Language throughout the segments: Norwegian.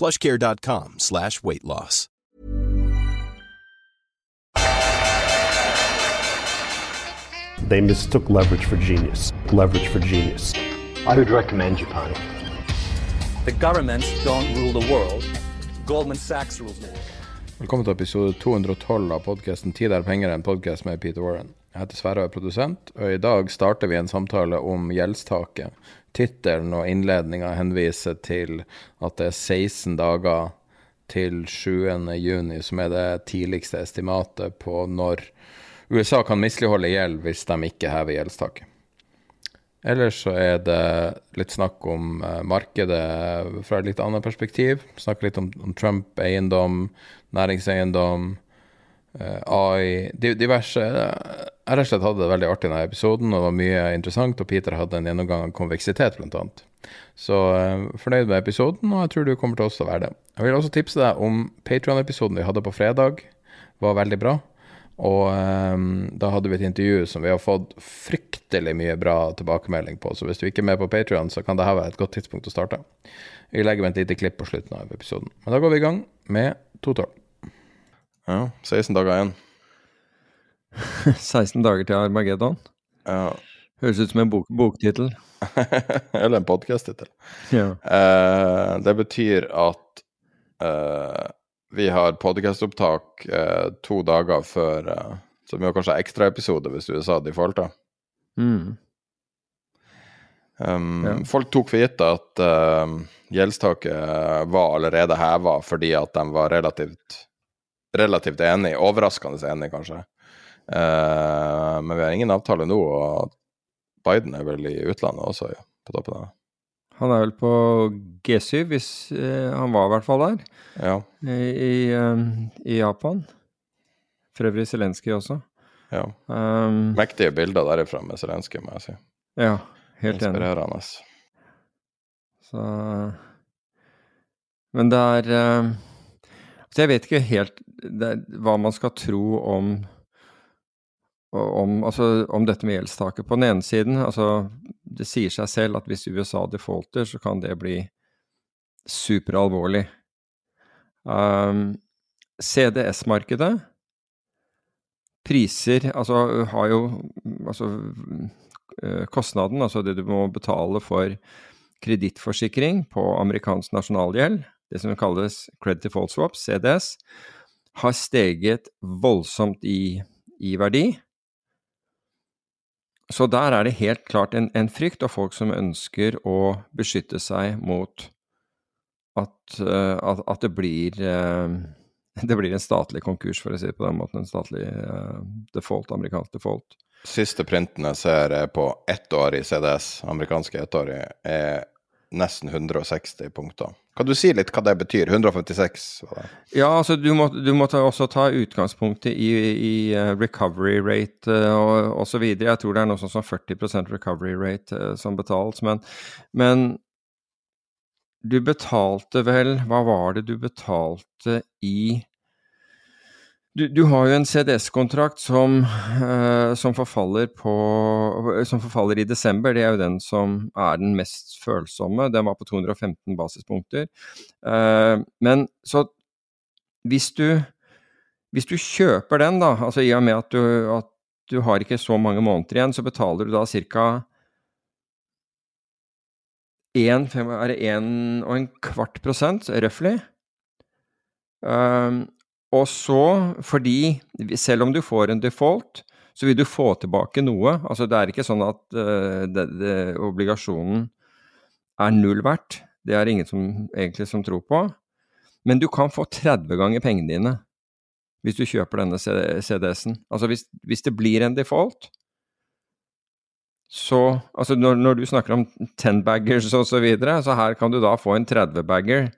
plushcare.com slash weight loss. They mistook leverage for genius. Leverage for genius. I would recommend Japan. The governments don't rule the world. Goldman Sachs rules the world. Velkommen til episode 212 av podkasten 'Tid er penger', en podkast med Peter Warren. Jeg heter Sverre og er produsent, og i dag starter vi en samtale om gjeldstaket. Tittelen og innledninga henviser til at det er 16 dager til 7. juni, som er det tidligste estimatet på når USA kan misligholde gjeld hvis de ikke hever gjeldstaket. Ellers så er det litt snakk om eh, markedet fra et litt annet perspektiv. Snakke litt om, om Trump, eiendom, næringseiendom, AI, diverse. Jeg rett og slett hadde det veldig artig i denne episoden, og det var mye interessant. Og Peter hadde en gjennomgang av konveksitet, annet. Så eh, fornøyd med episoden, og jeg tror du kommer til også å være det. Jeg vil også tipse deg om Patreon-episoden vi hadde på fredag. Var veldig bra. Og um, da hadde vi et intervju som vi har fått fryktelig mye bra tilbakemelding på. Så hvis du ikke er med på Patreon, så kan dette være et godt tidspunkt å starte. Vi legger med et lite klipp på slutten av episoden. Men da går vi i gang med 212. Ja, 16 dager igjen. 16 dager til Armageddon. Ja. Høres ut som en bok boktittel. Eller en podkast-tittel. Ja. Eh, det betyr at eh, vi har podkastopptak eh, to dager før eh, Så vi har kanskje ekstraepisode hvis USA defaulter. Mm. Um, Ja. Folk tok for gitt at um, gjeldstaket var allerede heva fordi at de var relativt relativt enige, overraskende enige kanskje. Uh, men vi har ingen avtale nå, og Biden er vel i utlandet også, ja, på toppen av det. Han er vel på G7, hvis uh, han var i hvert fall der, Ja, i, i, eh, i Japan. For øvrig Zelenskyj også. ja. Um, Mektige bilder derifra med Zelenskyj, må jeg si. ja, helt enig. Inspirerende. Så Men det er eh, Så jeg vet ikke helt det, hva man skal tro om om, altså, om dette med gjeldstaket. På den ene siden, altså Det sier seg selv at hvis USA defaulter, så kan det bli superalvorlig. Um, CDS-markedet Priser Altså har jo Altså eh, kostnaden, altså det du må betale for kredittforsikring på amerikansk nasjonalgjeld, det som kalles credit default swap, CDS, har steget voldsomt i, i verdi. Så der er det helt klart en, en frykt av folk som ønsker å beskytte seg mot at, eh, at, at det blir eh, det blir en statlig konkurs, for å si det på den måten. En statlig eh, default, amerikansk default. Siste printen jeg ser er på ett år i CDS, amerikanske ettårig, er nesten 160 punkter. Kan du si litt hva det betyr? 156? var det? Ja, altså du må, du må ta, også ta utgangspunktet i, i eh, recovery rate uh, og osv. Jeg tror det er noe sånn som 40% recovery rate eh, som betales, men, men du betalte vel Hva var det du betalte i du, du har jo en CDS-kontrakt som, uh, som, som forfaller i desember. Det er jo den som er den mest følsomme. Den var på 215 basispunkter. Uh, men så hvis du, hvis du kjøper den, da, altså i og med at du, at du har ikke så mange måneder igjen, så betaler du da ca. Er det 1 og en kvart prosent, røftlig, Um, og så, fordi selv om du får en default, så vil du få tilbake noe. Altså det er ikke sånn at uh, det, det, obligasjonen er null verdt. Det er ingen som, egentlig som tror på. Men du kan få 30 ganger pengene dine hvis du kjøper denne CDS-en. Altså hvis, hvis, det blir en default, så Altså når, når du snakker om 10-baggers og så videre, så her kan du da få en 30-bagger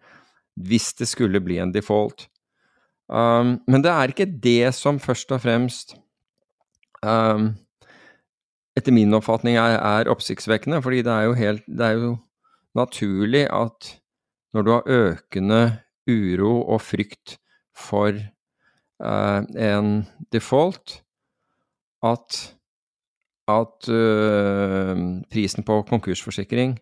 hvis det skulle bli en default. Um, men det er ikke det som først og fremst um, etter min oppfatning er, er oppsiktsvekkende, fordi det er jo helt Det er jo naturlig at når du har økende uro og frykt for uh, en default, at, at uh, prisen på konkursforsikring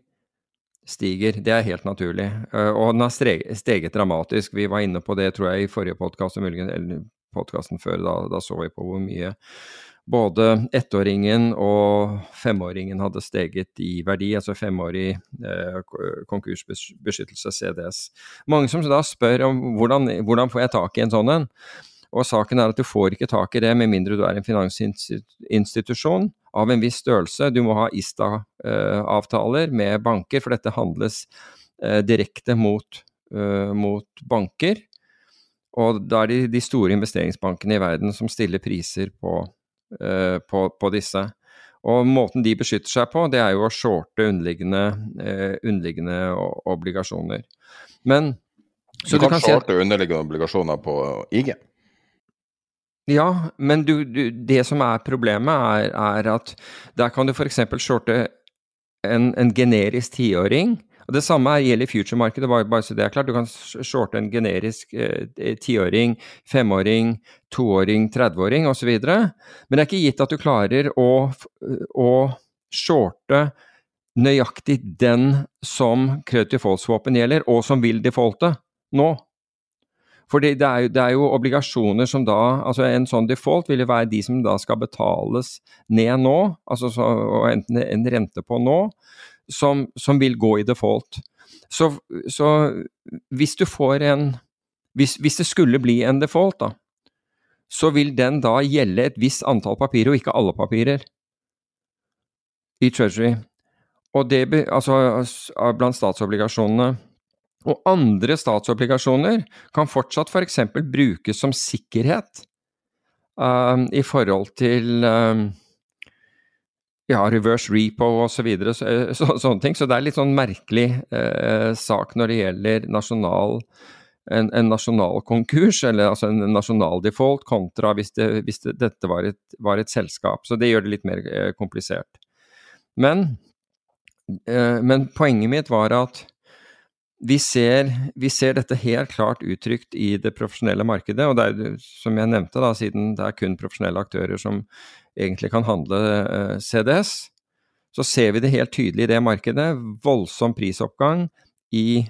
stiger. Det er helt naturlig. Uh, og den har steget dramatisk. Vi var inne på det, tror jeg, i forrige podkast, eller podkasten før. Da, da, så vi på hvor mye både ettåringen og femåringen hadde steget i verdi, altså femårig eh, konkursbeskyttelse, CDS. Mange som da spør om hvordan, hvordan får jeg tak i en sånn en? Og saken er at du får ikke tak i det med mindre du er en finansinstitusjon av en viss størrelse. Du må ha ISTA-avtaler med banker, for dette handles eh, direkte mot, eh, mot banker. Og da er det de store investeringsbankene i verden som stiller priser på, eh, på, på disse. Og måten de beskytter seg på, det er jo å shorte underliggende, underliggende obligasjoner. Men så du, kan, kan, shorte si underliggende obligasjoner på IG? Ja, men du, du, det som er problemet, er, er at der kan du f.eks. shorte en, en generisk tiåring. Og Det samme gjelder future-markedet, bare så det er klart. Du kan shorte en generisk eh, tiåring, femåring, toåring, 30-åring osv. Men det er ikke gitt at du klarer å, å shorte nøyaktig den som credit default-våpen gjelder, og som vil defaulte nå. For det, det, er jo, det, er jo, obligasjoner som da altså En sånn default vil jo være de som da skal betales ned nå, altså så, og enten en rente på nå, som, som vil gå i default. Så, så, hvis du får en hvis, hvis, det skulle bli en default, da, så vil den da gjelde et visst antall papirer, og ikke alle papirer, i Treasury. Og det, altså blant statsobligasjonene. Og andre statsobligasjoner kan fortsatt f.eks. For brukes som sikkerhet uh, i forhold til uh, ja, reverse repo osv. Så så, så, sånne ting. Så det er litt sånn merkelig uh, sak når det gjelder nasjonal, en, en, nasjonal konkurs, eller altså en nasjonal default, kontra hvis, det, hvis det, dette var et, var et, selskap. Så det gjør det litt mer komplisert. Men, men poenget mitt var at vi ser, vi ser, dette helt klart uttrykt i det profesjonelle markedet. Og det er, som jeg nevnte, da, siden det er kun profesjonelle aktører som egentlig kan handle eh, CDS, så ser vi det helt tydelig i det markedet. Voldsom prisoppgang i,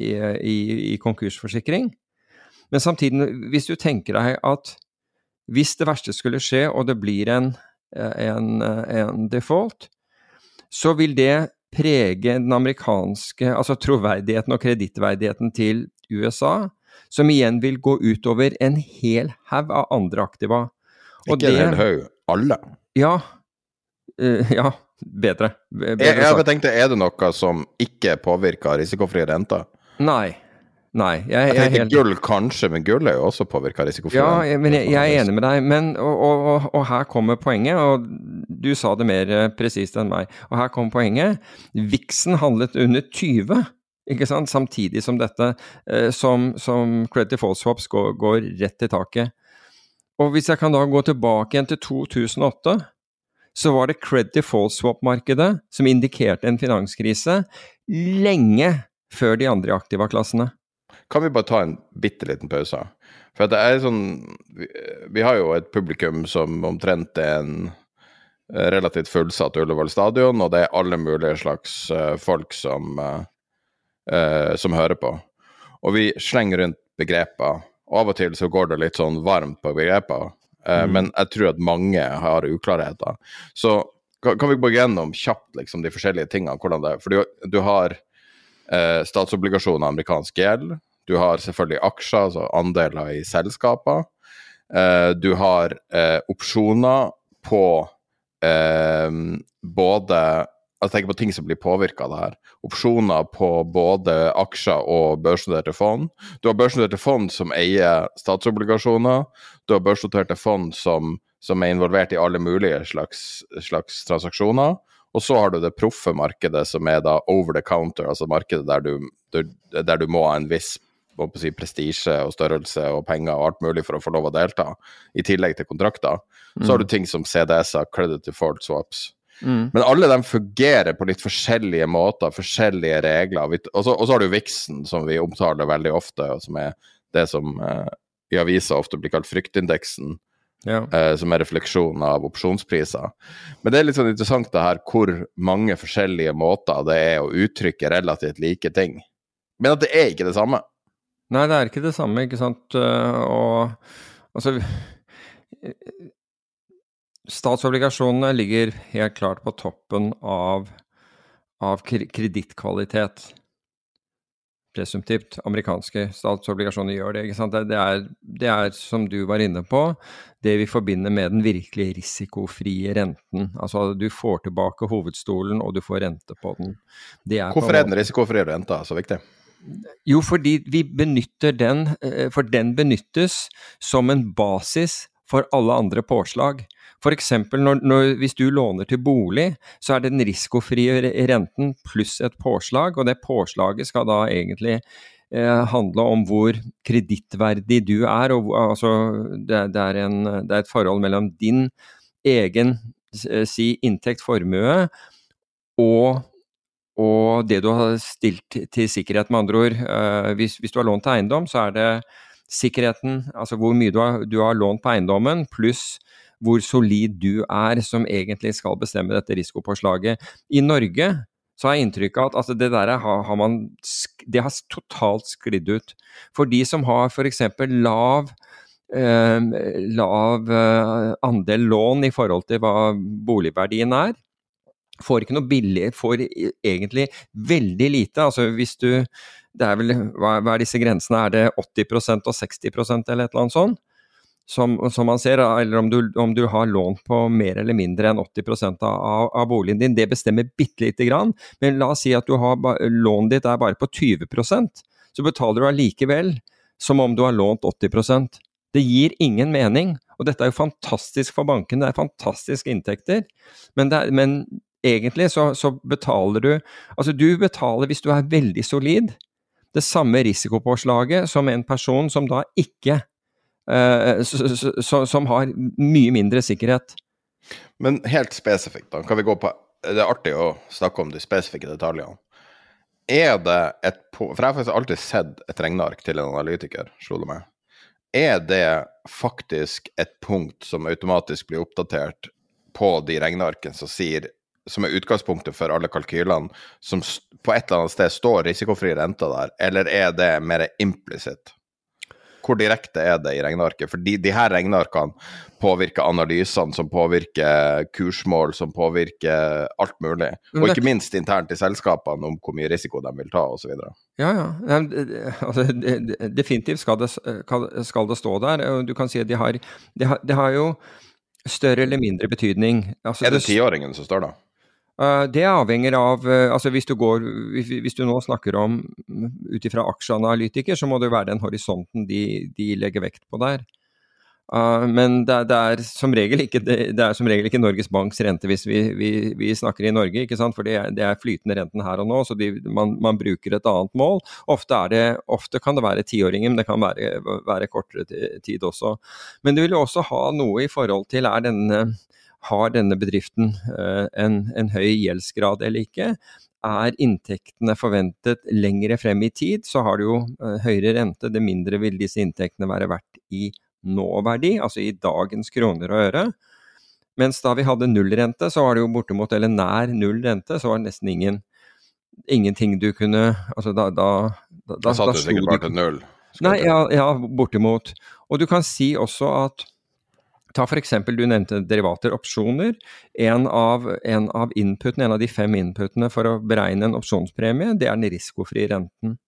i, i, i konkursforsikring. Men samtidig, hvis du tenker deg at hvis det verste skulle skje, og det blir en, en, en default, så vil det prege den amerikanske altså troverdigheten og kredittverdigheten til USA, som igjen vil gå utover en hel haug av andre aktiva. Og Ikke en hel haug, alle? Ja. Uh, ja, bedre. bedre jeg, jeg tenkte, er det noe som ikke påvirker risikofrie renter? Nei. Nei. Jeg, jeg, jeg tenkte gull kanskje, men gull er jo også påvirka risikofri. Ja, men jeg, jeg, er enig med deg. Men, og, og, og, her kommer poenget, og du sa det mer eh, presist enn meg. Og her kommer poenget. Vixen handlet under 20. Ikke sant? Samtidig som dette, eh, som, som Credit False Swaps går, går rett til taket. Og hvis jeg kan da gå tilbake igjen til 2008, så var det credit default swap-markedet som indikerte en finanskrise lenge før de andre aktiva-klassene. Kan vi bare ta en bitte liten pause? For det er sånn vi, vi, har jo et publikum som omtrent er en eh, relativt fullsatt Ullevål stadion, og det er alle mulige slags uh, folk som, uh, uh, som hører på. Og vi slenger rundt begreper. Og av og til så går det litt sånn varmt på begreper, mm. men jeg tror at mange har uklarheter. Så kan, kan vi gå gjennom kjapt liksom, de forskjellige tingene? hvordan det er. For du, du har statsobligasjoner, amerikansk gjeld, Du har selvfølgelig aksjer, altså andeler i selskaper. Eh, du har eh, opsjoner på eh, både Jeg tenker på ting som blir påvirka av det her. Opsjoner på både aksjer og børsnoterte fond. Du har børsnoterte fond som eier statsobligasjoner. Du har børsnoterte fond som, som er involvert i alle mulige slags, slags transaksjoner. Og så har du det proffe markedet som er da over the counter, altså markedet der du, der, der du må ha en viss si, prestisje og størrelse og penger og alt mulig for å få lov å delta, i tillegg til kontrakter. Så har du ting som CDS-er, credit default swaps. Mm. Men alle de fungerer på litt forskjellige måter, forskjellige regler. Og så, har du Vixen, som vi omtaler veldig ofte, og som er det som eh, i aviser ofte blir kalt fryktindeksen. Ja. Eh, som er refleksjon av opsjonspriser. Men det er litt sånn interessant det her hvor mange forskjellige måter det er å uttrykke relativt like ting. Men at det er ikke det samme. Nei, det er ikke det samme, ikke sant. Uh, og altså Statsobligasjonene ligger helt klart på toppen av, av kredittkvalitet. Presumptivt. Amerikanske statsobligasjoner gjør det. ikke sant? Det, det, er, det er, som du var inne på, det vi forbinder med den virkelig risikofrie renten. Altså du får tilbake hovedstolen, og du får rente på den. Er Hvorfor er den risikofrie renta så viktig? Jo, fordi vi benytter den, eh, for den benyttes som en basis for alle andre påslag. F.eks. hvis du låner til bolig, så er det den risikofrie renten pluss et påslag, og det påslaget skal da egentlig eh, handle om hvor kredittverdig du er. Og, altså, det, det, er en, det, er et forhold mellom din egen eh, si inntekt, formue, og og det du har stilt til sikkerhet, med andre ord. Uh, hvis, hvis, du har lånt til eiendom, så er det sikkerheten, altså hvor mye du har, du har lånt på eiendommen, pluss hvor solid du er, som egentlig skal bestemme dette risikopåslaget. I Norge så har jeg inntrykk av at altså det der har, har, man Det har totalt sklidd ut. For de som har f.eks. lav eh, lav eh, andel lån i forhold til hva boligverdien er, får ikke noe billig, får egentlig veldig lite. Altså hvis du Det er vel Hva, er disse grensene? Er det 80% og 60 eller et eller annet sånt? som, som, man ser, eller om du, om du, har lån på mer eller mindre enn 80 av, av boligen din, det bestemmer bitte lite grann. Men la oss si at du har, lånet ditt er bare på 20% så betaler du allikevel som om du har lånt 80% Det gir ingen mening, og dette er jo fantastisk for banken, det er fantastiske inntekter. Men, er, men egentlig så, så, betaler du Altså, du betaler hvis du er veldig solid, det samme risikopåslaget som en person som da ikke Eh, som har mye mindre sikkerhet. Men helt spesifikt, da, kan vi gå på Det er artig å snakke om de spesifikke detaljene. Er det et For jeg har faktisk alltid sett et regneark til en analytiker, slo det meg. Er det faktisk et punkt som automatisk blir oppdatert på de regnearkene som sier som er utgangspunktet for alle kalkylene, som på et eller annet sted står risikofri rente der, eller er det mer implisitt? hvor direkte er det i regnearket? For de, de her regnearkene påvirker analysene, som påvirker kursmål, som påvirker alt mulig. Og ikke minst internt i selskapene om hvor mye risiko de vil ta, osv. Ja, ja. Altså, definitivt skal det, skal det, stå der. Du kan si at de har, de har, de har jo større eller mindre betydning. Altså, er det tiåringen som står da? Uh, det avhenger av uh, altså hvis du, går, hvis, du nå snakker om ut ifra aksjeanalytiker, så må det være den horisonten de, de legger vekt på der. Uh, men det, det, er ikke, det, er som regel ikke Norges Banks rente hvis vi, vi, vi snakker i Norge, for det er, det er flytende renten her og nå, så de, man, man, bruker et annet mål. Ofte, ofte kan det være tiåringer, men det kan være, være kortere tid også. Men det vil jo også ha noe i forhold til er denne har denne bedriften eh, en, en høy gjeldsgrad eller ikke? Er inntektene forventet lengre frem i tid, så har du jo eh, høyere rente, det mindre vil disse inntektene være verdt i nåverdi, altså i dagens kroner og øre. Mens da vi hadde nullrente, så var det jo bortimot, eller nær null rente, så var det nesten ingen ingenting du kunne altså da, da, da, da satt du sikkert bare til null? Nei, ja, ja, bortimot. Og du kan si også at Ta f.eks. du nevnte derivater, opsjoner. En av, en av inputene, en av de fem inputene for å beregne en opsjonspremie, det er den risikofrie renten.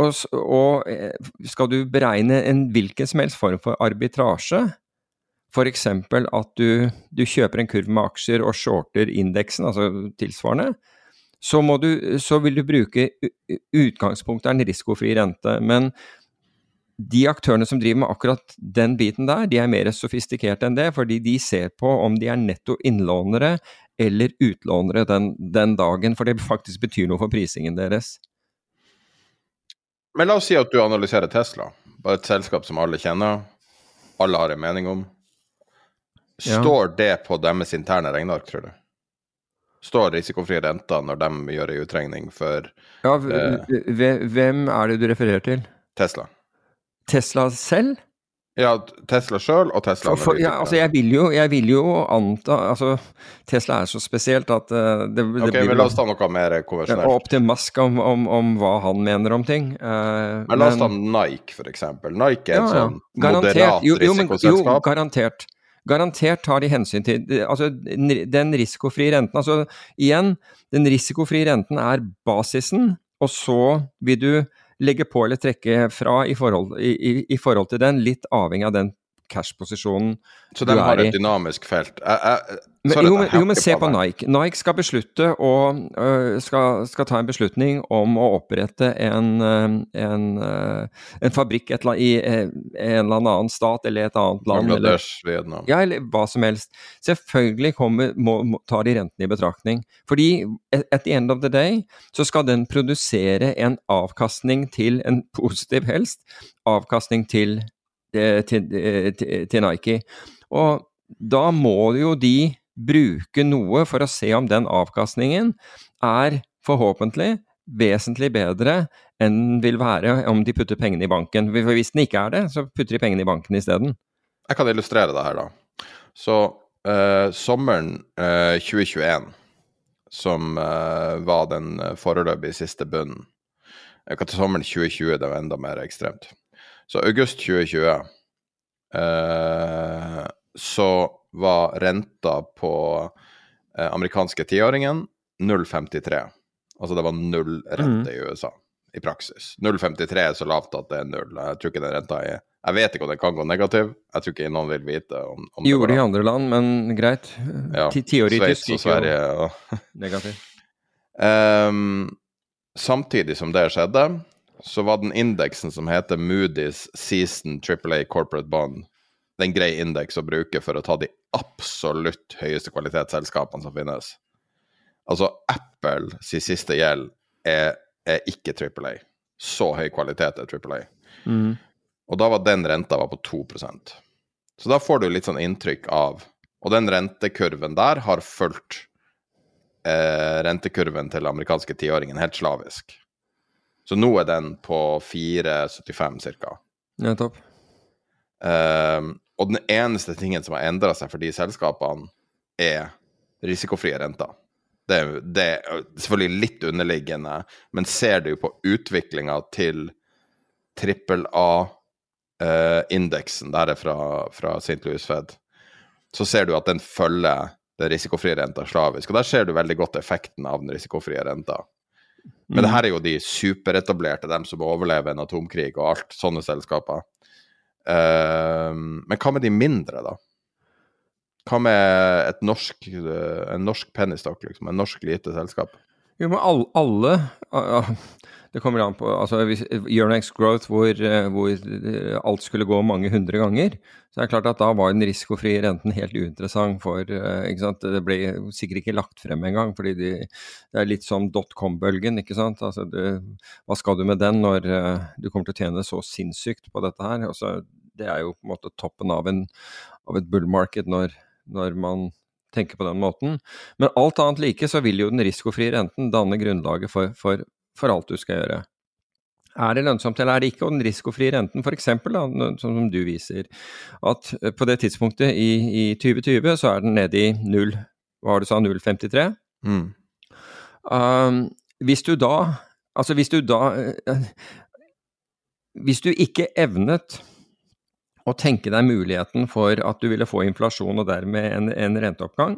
Og, og eh, skal du beregne en hvilken som helst form for arbitrasje, f.eks. at du, du, kjøper en kurv med aksjer og shorter indeksen, altså tilsvarende, så, du, så vil du bruke utgangspunktet er en risikofri rente. Men de aktørene som driver med akkurat den biten der, de er mer sofistikerte enn det, fordi de ser på om de er netto innlånere eller utlånere den, den dagen, for det faktisk betyr noe for prisingen deres. Men la oss si at du analyserer Tesla, bare et selskap som alle kjenner, alle har en mening om. Står ja. det på deres interne regneark, tror du? Står risikofri renter når de gjør en utregning for Ja, eh, hvem er det du refererer til? Tesla. Tesla selv? Ja, Tesla sjøl og Tesla for, ja, altså jeg vil, jo, jeg vil jo anta altså Tesla er så spesielt at uh, det, det Ok, men La oss ta noe mer konvensjonelt. Opp til Musk om, om, om, hva han mener om ting. Uh, men la oss ta Nike, for eksempel. Nike er et ja, sånn moderat jo, jo, risikoselskap. Jo, garantert. Garantert tar de hensyn til altså, den risikofrie renten. Altså igjen, den risikofrie renten er basisen, og så vil du legge på eller trekke fra i forhold, i, i, i forhold til den, litt avhengig av den cash-posisjonen du er i. Så de har et dynamisk felt? Jeg, jeg, men, jo, men, jo, men se på Nike. Nike skal beslutte å uh, skal, skal, ta en beslutning om å opprette en, en, uh, en fabrikk et, i en eller annen stat eller et annet land. Bangladesh, Vietnam. Ja, eller hva som helst. Selvfølgelig kommer, må, må, tar de rentene i betraktning. Fordi at the end of the day så skal den produsere en avkastning til, en positiv helst, avkastning til, til, til, til Nike. Og da må jo de bruke noe for å se om den avkastningen er forhåpentlig vesentlig bedre enn den vil være om de putter pengene i banken. For hvis den ikke er det, så putter de pengene i banken isteden. Jeg kan illustrere det her, da. Så uh, sommeren uh, eh, 2021, som uh, var den foreløpig siste bunnen Jeg til sommeren 2020, det var enda mer ekstremt. Så august 2020 så var renta på eh, amerikanske tiåringen 0,53. Altså det var null rente mm. i USA, i praksis. 0,53 er så lavt at det er null. Jeg tror ikke den renta er Jeg vet ikke om den kan gå negativ. Jeg tror ikke noen vil vite om, om det Gjorde det i andre land, men greit. Ja, Tiårig Sveits og Sverige og Negativ. um, samtidig som det skjedde, så var den indeksen som heter Moody's Season AAA Corporate Bond den grei indeks å bruke for å ta de absolutt høyeste kvalitetsselskapene som finnes. Altså, Apple sin siste gjeld er, er ikke Triple A. Så høy kvalitet er Triple A. Mm. Og da var den renta var på 2% Så da får du litt sånn inntrykk av Og den rentekurven der har fulgt eh, rentekurven til amerikanske tiåringen helt slavisk. Så nå er den på 4,75 ca. Nettopp. Um, og den eneste tingen som har endra seg for de selskapene, er risikofrie renter. Det, det, er selvfølgelig litt underliggende, men ser du på utviklinga til trippel A-indeksen, uh, der er fra, fra St. Louis Fed, så ser du at den følger den risikofrie renta slavisk. Og der ser du veldig godt effekten av den risikofrie renta. Men mm. det her er jo de superetablerte, dem som overlever en atomkrig og alt, sånne selskaper. Uh, men hva med de mindre, da? Hva med norsk, uh, en norsk pennystokk, liksom? En norsk lite selskap? Jo, men alle, alle Det kommer an på altså hvis Euronex Growth, hvor, eh, hvor, alt skulle gå mange hundre ganger, så er det klart at da var den risikofrie renten helt uinteressant for ikke sant? Det ble sikkert ikke lagt frem engang, fordi de, det er litt som dotcom-bølgen, ikke sant. Altså, det, hva skal du med den når du kommer til å tjene så sinnssykt på dette her? Altså, det er jo på en måte toppen av, en, av et bull market når, når, man tenker på den måten. Men alt annet like så vil jo den risikofrie renten danne grunnlaget for, for, for alt du skal gjøre. Er det lønnsomt eller er det ikke? Og den risikofrie renten, f.eks., sånn som du viser, at på det tidspunktet i, i 2020 så er den nede i 0, hva har du sa, 0,53? Mm. Um, hvis du da Altså hvis du da uh, Hvis du ikke evnet å tenke deg muligheten for at du ville få inflasjon og dermed en, en renteoppgang,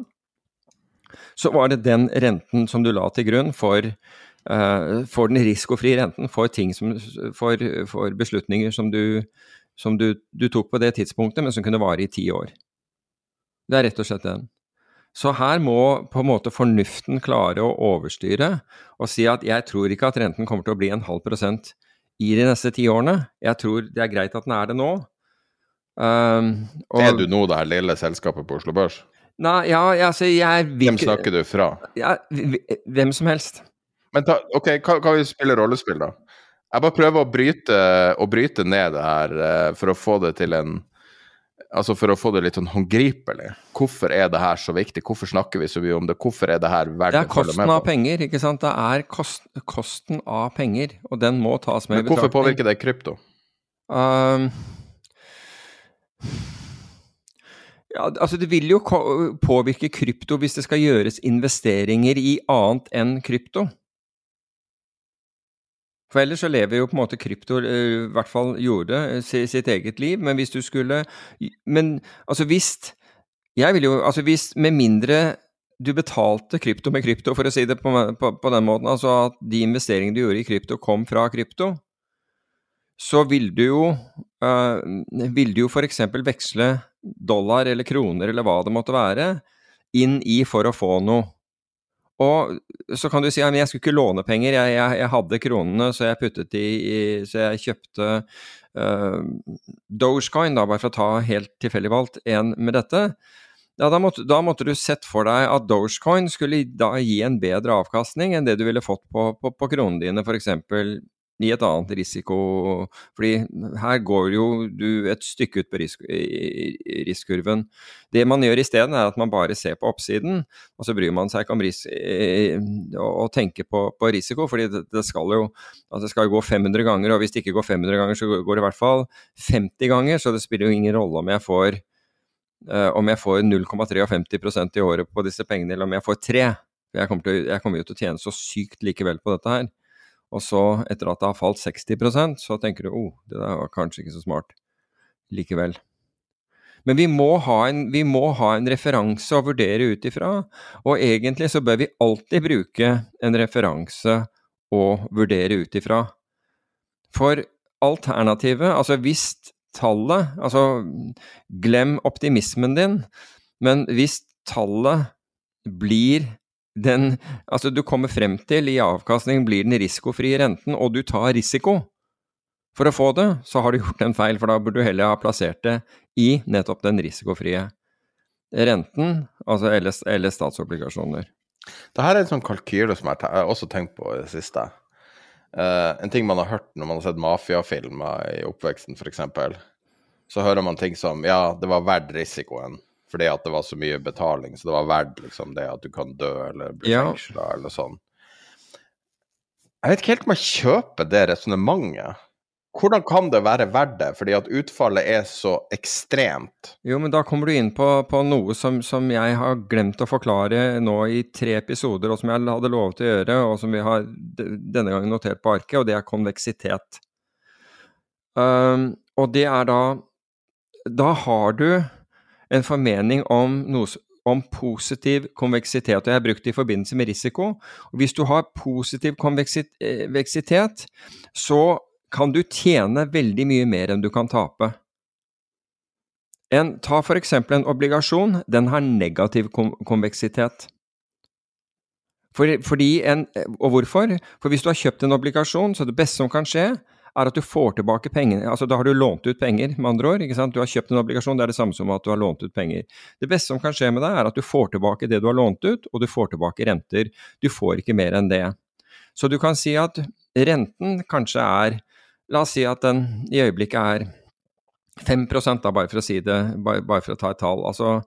så var det den renten som du la til grunn for uh, får den risikofrie renten for, ting som, for, for beslutninger som, du, som du, du, tok på det tidspunktet, men som kunne vare i ti år. Det er rett og slett den. Så her må på en måte fornuften klare å overstyre og si at jeg tror ikke at renten kommer til å bli en halv prosent i de neste ti årene. Jeg tror det er greit at den er det nå. Um, og, er du nå det her lille selskapet på Oslo Børs? Nei, ja, altså jeg vil Hvem snakker du fra? Ja, hvem som helst. Men ta, ok, kan, hva vi spille rollespill, da? Jeg bare prøver å bryte, å bryte ned det her uh, for å få det til en Altså for å få det litt sånn håndgripelig. Hvorfor er det her så viktig? Hvorfor snakker vi så mye om det? Hvorfor er det her verdt å følge med på? Det er kosten av penger, ikke sant. Det er kost, kosten av penger, og den må tas med i betraktning. Hvorfor påvirker det krypto? Um, ja, altså Det vil jo påvirke krypto hvis det skal gjøres investeringer i annet enn krypto. For ellers så lever jo på en måte krypto, eh, i hvert fall gjorde sitt eget liv. Men hvis du skulle Men altså hvis Jeg vil jo Altså hvis Med mindre du betalte krypto med krypto, for å si det på, på, på den måten, altså at de investeringene du gjorde i krypto, kom fra krypto, så vil du jo uh, Vil du jo f.eks. veksle dollar eller kroner eller hva det måtte være, inn i for å få noe. Og så kan du si at jeg skulle ikke låne penger, jeg, jeg, jeg, hadde kronene, så jeg puttet de i Så jeg kjøpte uh, Dogecoin, da, bare for å ta helt tilfeldig valgt en med dette. Ja, da måtte, da måtte, du sett for deg at Dogecoin skulle da gi en bedre avkastning enn det du ville fått på, på, på kronene dine, f.eks i et annet risiko Fordi her går jo du et stykke ut på risk, riskkurven. Det man gjør isteden, er at man bare ser på oppsiden, og så bryr man seg ikke om ris å tenke på, på, risiko. fordi det, det skal jo altså det skal gå 500 ganger, og hvis det ikke går 500 ganger, så går det i hvert fall 50 ganger. Så det spiller jo ingen rolle om jeg får uh, om jeg får 0,53% i året på disse pengene, eller om jeg får 3. Jeg kommer, til, jeg kommer jo til å tjene så sykt likevel på dette her. Og så, etter at det har falt 60% så tenker du oh, det der var kanskje ikke så smart likevel. Men vi må, en, vi må ha en, referanse å vurdere ut ifra, og egentlig så bør vi alltid bruke en referanse å vurdere ut ifra. For alternativet, altså hvis tallet Altså, glem optimismen din, men hvis tallet blir den Altså, du kommer frem til i avkastning blir den risikofrie renten, og du tar risiko for å få det, så har du gjort en feil, for da burde du heller ha plassert det i nettopp den risikofrie renten, altså eller, eller statsobligasjoner. her er en sånn kalkyle som jeg har også tenkt på i det siste. Uh, en ting man har hørt når man har sett mafiafilmer i oppveksten, f.eks. Så hører man ting som ja, det var verdt risikoen fordi at det var så mye betaling, så det var verdt liksom det at du kan dø eller bli ja. fengsla eller sånn. Jeg vet ikke helt om jeg kjøper det resonnementet. Hvordan kan det være verdt det, fordi at utfallet er så ekstremt? Jo, men da kommer du inn på, på noe som, som, jeg har glemt å forklare nå i tre episoder, og som jeg hadde lovet å gjøre, og som vi har denne gangen notert på arket, og det er konveksitet. Um, og det er da Da har du en formening om, noe, om positiv konveksitet. og Jeg har brukt det i forbindelse med risiko. Hvis du har positiv konveksitet, eh, så kan du tjene veldig mye mer enn du kan tape. En, ta f.eks. en obligasjon. Den har negativ konveksitet. For, fordi en, og hvorfor? For hvis du har kjøpt en obligasjon, så det beste som kan skje, er at du får tilbake pengene. Altså da har du lånt ut penger, med andre ord. ikke sant? Du har kjøpt en obligasjon, det er det samme som at du har lånt ut penger. Det beste som kan skje med deg, er at du får tilbake det du har lånt ut, og du får tilbake renter. Du får ikke mer enn det. Så du kan si at renten kanskje er La oss si at den i øyeblikket er 5 da, bare for å si det, bare, bare for å ta et tall. Altså,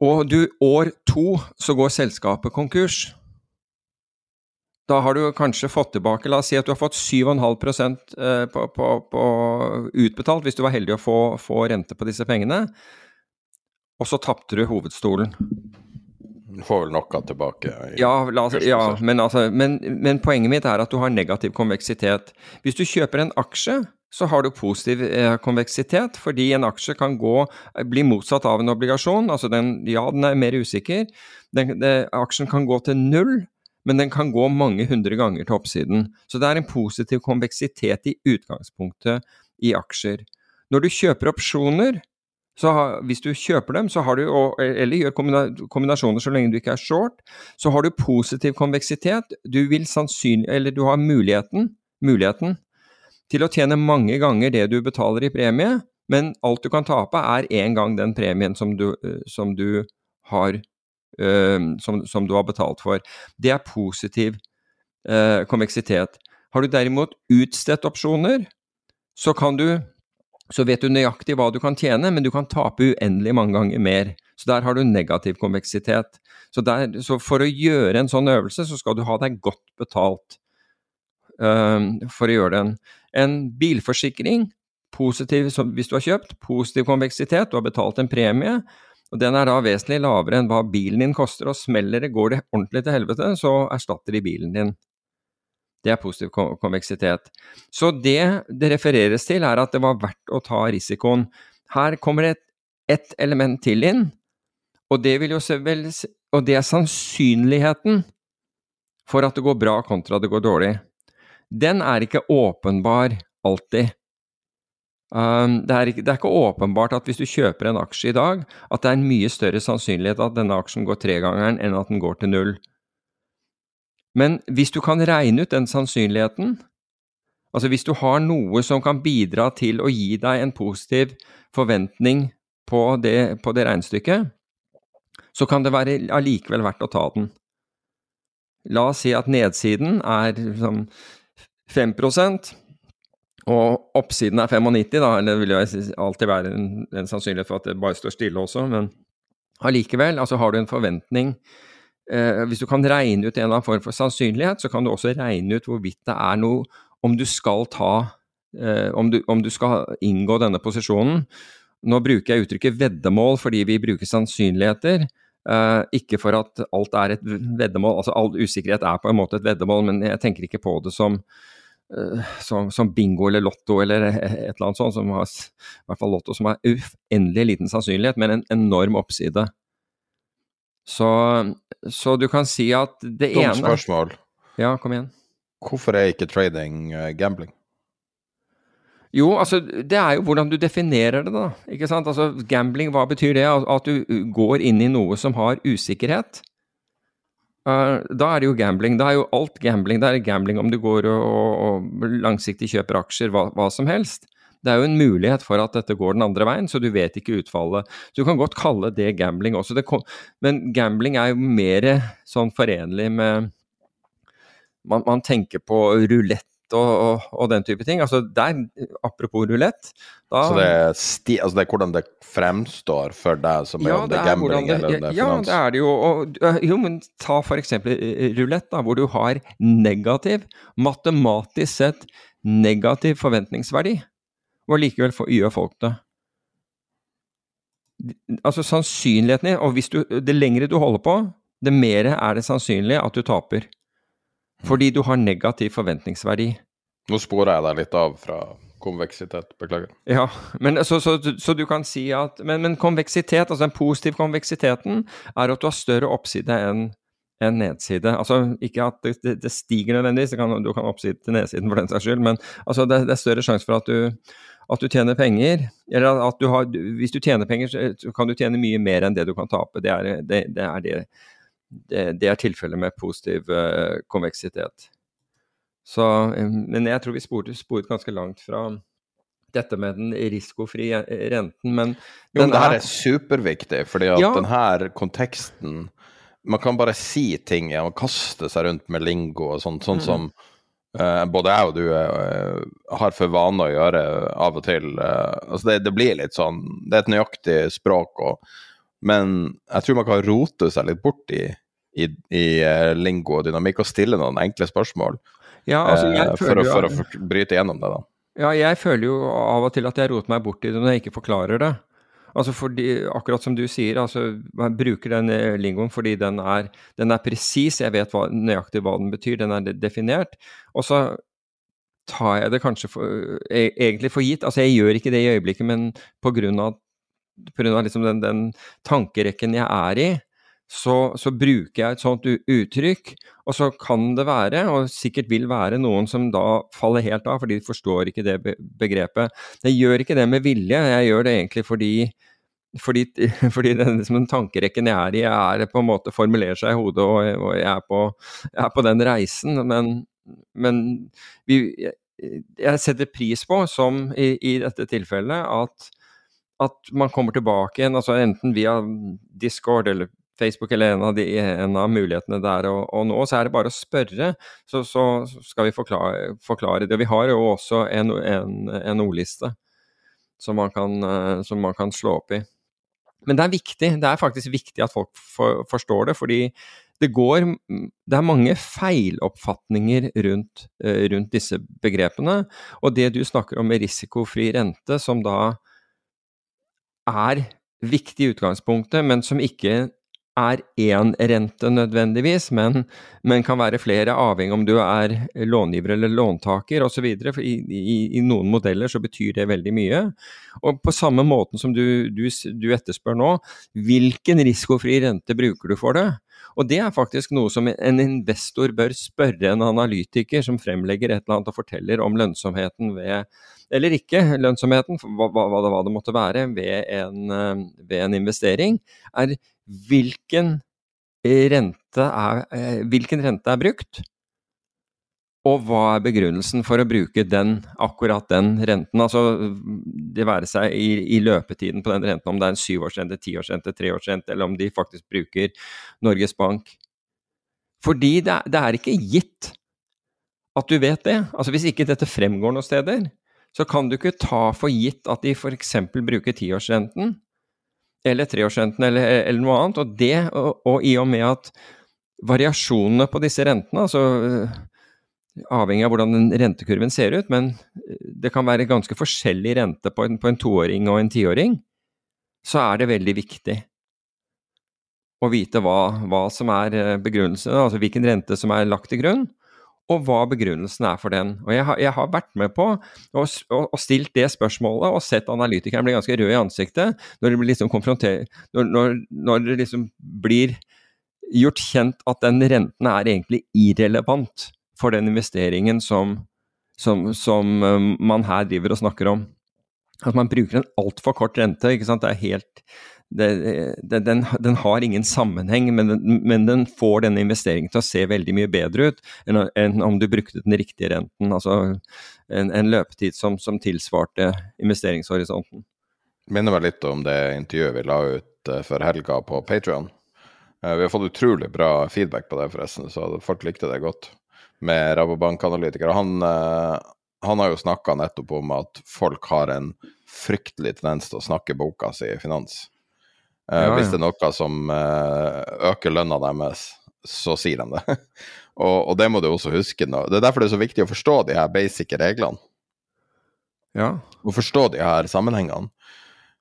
og du, år to så går selskapet konkurs. Da har du kanskje fått tilbake La oss si at du har fått 7,5 eh, på, på, på utbetalt, hvis du var heldig å få, få rente på disse pengene. Og så tapte du hovedstolen. Du får vel noe tilbake. ja, oss, ja men, altså, men, men, poenget mitt er at du har negativ konveksitet. Hvis du kjøper en aksje, så har du positiv eh, konveksitet, fordi en aksje kan gå, bli motsatt av en obligasjon. Altså den, ja, den er mer usikker. Den, det, aksjen kan gå til null men den kan gå mange hundre ganger til oppsiden. Så det er en positiv konveksitet i utgangspunktet i aksjer. Når du kjøper opsjoner, så har, hvis du kjøper dem, du, eller gjør kombinasjoner så lenge du ikke er short, så har du positiv konveksitet. Du vil sannsynlig, eller du har muligheten, muligheten til å tjene mange ganger det du betaler i premie, men alt du kan tape er én gang den premien som du, som du har som, som, du har betalt for. Det er positiv uh, konveksitet. Har du derimot utstedt opsjoner, så kan du så vet du nøyaktig hva du kan tjene, men du kan tape uendelig mange ganger mer. Så der har du negativ konveksitet. Så, der, så for å gjøre en sånn øvelse, så skal du ha deg godt betalt uh, for å gjøre den. En bilforsikring, positiv hvis du har kjøpt, positiv konveksitet, du har betalt en premie, og den er da vesentlig lavere enn hva bilen din koster, og smeller det, går det ordentlig til helvete, så erstatter de bilen din. Det er positiv konveksitet. Så det det refereres til, er at det var verdt å ta risikoen. Her kommer det ett element til inn, og det, vel, og det er sannsynligheten for at det går bra kontra det går dårlig. Den er ikke åpenbar alltid. Um, det, er ikke, det, er ikke, åpenbart at hvis du kjøper en aksje i dag, at det er en mye større sannsynlighet at denne aksjen går tregangeren enn at den går til null. Men hvis du kan regne ut den sannsynligheten, altså hvis du har noe som kan bidra til å gi deg en positiv forventning på det, på det regnestykket, så kan det være allikevel verdt å ta den. La oss si at nedsiden er liksom 5 og oppsiden er 95, da, eller det vil jo alltid være en, en, sannsynlighet for at det bare står stille også, men allikevel, altså har du en forventning eh, Hvis du kan regne ut en eller annen form for sannsynlighet, så kan du også regne ut hvorvidt det er noe Om du skal ta eh, om, du, om du skal inngå denne posisjonen. Nå bruker jeg uttrykket veddemål fordi vi bruker sannsynligheter. Uh, ikke for at alt er et veddemål, altså all usikkerhet er på en måte et veddemål, men jeg tenker ikke på det som som, som, bingo eller lotto eller et eller annet sånt, som har, i hvert fall lotto, som har uendelig liten sannsynlighet, men en enorm oppside. Så, så du kan si at det Dumt ene spørsmål. Ja, kom igjen. Hvorfor er ikke trading uh, gambling? Jo, altså det er jo hvordan du definerer det, da. Ikke sant? Altså Gambling, hva betyr det? At du går inn i noe som har usikkerhet. Uh, da er det jo gambling. Da er jo alt gambling. Da er det gambling om du går og, og, og langsiktig kjøper aksjer, hva, hva, som helst. Det er jo en mulighet for at dette går den andre veien, så du vet ikke utfallet. Så du kan godt kalle det gambling også. Det kom, men gambling er jo mer sånn forenlig med man, man tenker på rulett og, og, og, den type ting. Altså der, Apropos rulett Så det er, sti, altså det er, hvordan det fremstår for deg som ja, om det er gambling det, eller om det er finans? Ja, det er det jo. Og, jo, men ta f.eks. rulett, hvor du har negativ, matematisk sett negativ forventningsverdi, og likevel gjør folk det. Altså sannsynligheten og hvis du, det lengre du holder på, det mer er det sannsynlig at du taper. Fordi du har negativ forventningsverdi. Nå sporer jeg deg litt av fra konveksitet, beklager. Ja, men, så, så, så, du kan si at men, men, konveksitet, altså den positive konveksiteten, er at du har større oppside enn en nedside. Altså ikke at det, det, det stiger nødvendigvis, kan, du kan oppside til nedsiden for den saks skyld, men altså det, det, er større sjanse for at du, at du tjener penger. Eller at du har Hvis du tjener penger, så kan du tjene mye mer enn det du kan tape. Det er det, er det det, er tilfellet med positiv uh, konveksitet. Så, men jeg tror vi sporet, sporet, ganske langt fra dette med den risikofrie renten, men Jo, men det her er superviktig, fordi at ja. denne konteksten Man kan bare si ting og kaste seg rundt med lingo og sånt, sånn mm. som uh, både jeg og du uh, har for vane å gjøre av og til. altså det, det, blir litt sånn Det er et nøyaktig språk og men jeg tror man kan rote seg litt bort i, i, i uh, lingo og dynamikk og stille noen enkle spørsmål. Ja, altså, eh, for, å, for, å, for, å, bryte gjennom det, da. Ja, jeg føler jo av og til at jeg roter meg bort i det når jeg ikke forklarer det. Altså fordi, akkurat som du sier, altså, jeg bruker den eh, lingoen fordi den er, den er presis, jeg vet hva, nøyaktig hva den betyr, den er definert. Og så tar jeg det kanskje for, e, egentlig for gitt. Altså jeg gjør ikke det i øyeblikket, men på grunn av pga. Liksom den, den tankerekken jeg er i, så, så, bruker jeg et sånt uttrykk, og så kan det være, og sikkert vil være, noen som da faller helt av fordi de forstår ikke det begrepet. Jeg gjør ikke det med vilje, jeg gjør det egentlig fordi fordi, fordi den, liksom, tankerekken jeg er i, er på en måte formulerer seg i hodet, og, og jeg, er på, jeg, er på, den reisen. Men, men vi, jeg setter pris på, som i, i dette tilfellet, at, at man kommer tilbake igjen, altså enten via Discord eller Facebook eller en av, de, en av mulighetene der og, og, nå, så er det bare å spørre, så, så skal vi forklare, forklare, det. Vi har jo også en, en, en ordliste som man, kan, eh, som man kan slå opp i. Men det er viktig, det er faktisk viktig at folk for, forstår det, fordi det går Det er mange feiloppfatninger rundt, eh, rundt disse begrepene. Og det du snakker om med risikofri rente, som da er viktig i utgangspunktet, men som ikke er én rente nødvendigvis, men, men, kan være flere, avhengig om du er långiver eller låntaker osv. I, i, I noen modeller så betyr det veldig mye. Og på samme måten som du, du, du etterspør nå, hvilken risikofri rente bruker du for det? Og det er faktisk noe som en investor bør spørre en analytiker som fremlegger et eller annet og forteller om lønnsomheten ved eller ikke, lønnsomheten, hva, hva, hva det måtte være, ved en, eh, ved en investering, er hvilken rente er, eh, hvilken rente er brukt, og hva er begrunnelsen for å bruke den, akkurat den renten? Altså det være seg i, i løpetiden på den renten, om det er en syvårsrente, tiårsrente, treårsrente, eller om de faktisk bruker Norges Bank. Fordi det, det er ikke gitt at du vet det. Altså Hvis ikke dette fremgår noen steder, så kan du ikke ta for gitt at de f.eks. bruker tiårsrenten eller treårsrenten eller, eller, noe annet. Og det, og, og, i og med at variasjonene på disse rentene, altså avhengig av hvordan den rentekurven ser ut, men øh, det kan være ganske forskjellig rente på en, på en toåring og en tiåring, så er det veldig viktig å vite hva, hva som er øh, begrunnelsen, altså hvilken rente som er lagt til grunn, og hva begrunnelsen er for den. Og jeg har, jeg har vært med på og, stilt det spørsmålet og sett analytikeren bli ganske rød i ansiktet når det, liksom når, når, når det liksom blir gjort kjent at den renten er egentlig irrelevant for den investeringen som, som, som um, man her driver og snakker om. At man bruker en altfor kort rente. ikke sant? Det er helt det, det, den, den, har ingen sammenheng, men den, men den, får denne investeringen til å se veldig mye bedre ut enn, enn om du brukte den riktige renten. Altså en, en løpetid som, som, tilsvarte investeringshorisonten. Minner meg litt om det intervjuet vi la ut uh, før helga på Patrion. Uh, vi har fått utrolig bra feedback på det, forresten, så folk likte det godt. Med Rabobank-analytikere. Han, uh, han har jo snakka nettopp om at folk har en fryktelig tendens til å snakke boka si i finans. Ja, ja. Hvis det er noe som eh, øker lønna deres, så sier de det. og, og, det må du også huske. nå. Det er derfor det er så viktig å forstå de her basic reglene. Ja. Å forstå de her sammenhengene.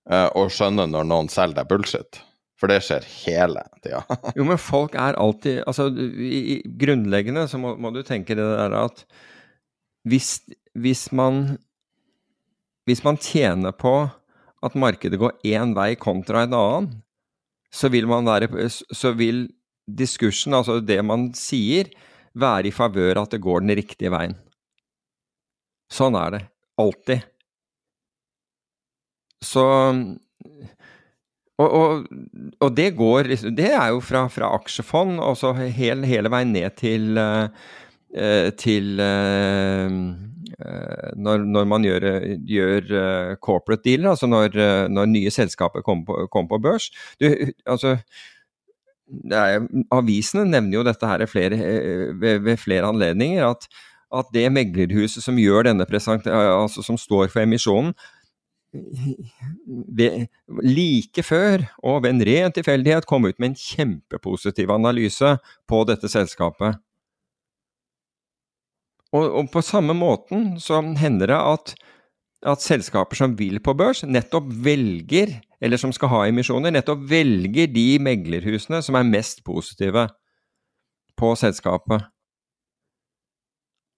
Eh, og skjønne når noen selger deg bullshit. For det skjer hele tida. jo, men folk er alltid Altså, i, i grunnleggende så må, må, du tenke det der at hvis, hvis man Hvis man tjener på at markedet går én vei kontra en annen, så vil, være, så vil diskursen, altså det man sier, være i favør at det går den riktige veien. Sånn er det. Alltid. Så og, og, og, det går Det er jo fra, fra aksjefond og så hele, hele veien ned til, uh, til uh, Eh, når, når, man gjør, gjør, eh, corporate dealer, altså når, eh, når nye selskaper kommer på, kom på, børs. Du, altså, er, Avisene nevner jo dette her flere, ved, ved, flere anledninger, at, at, det meglerhuset som gjør denne altså som står for emisjonen, like før, og ved en ren tilfeldighet, kom ut med en kjempepositiv analyse på dette selskapet. Og, og, på samme måten så hender det at, at, selskaper som vil på børs, nettopp velger, eller som skal ha emisjoner, nettopp velger de meglerhusene som er mest positive på selskapet.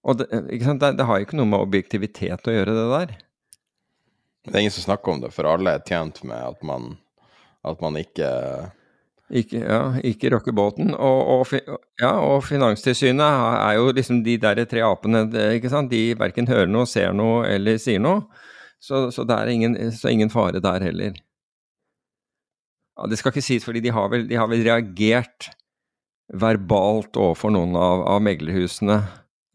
Og det, det, det har ikke noe med objektivitet å gjøre, det der. Det er ingen som snakker om det, for alle er tjent med at man, at man ikke Ikke, ja, ikke rokke båten. Og, og, ja, og Finanstilsynet er jo liksom de der tre apene, ikke sant. De verken hører noe, ser noe eller sier noe. Så, så det er ingen, ingen fare der heller. Ja, det skal ikke sies, fordi de har vel, de har vel reagert verbalt overfor noen av, av meglerhusene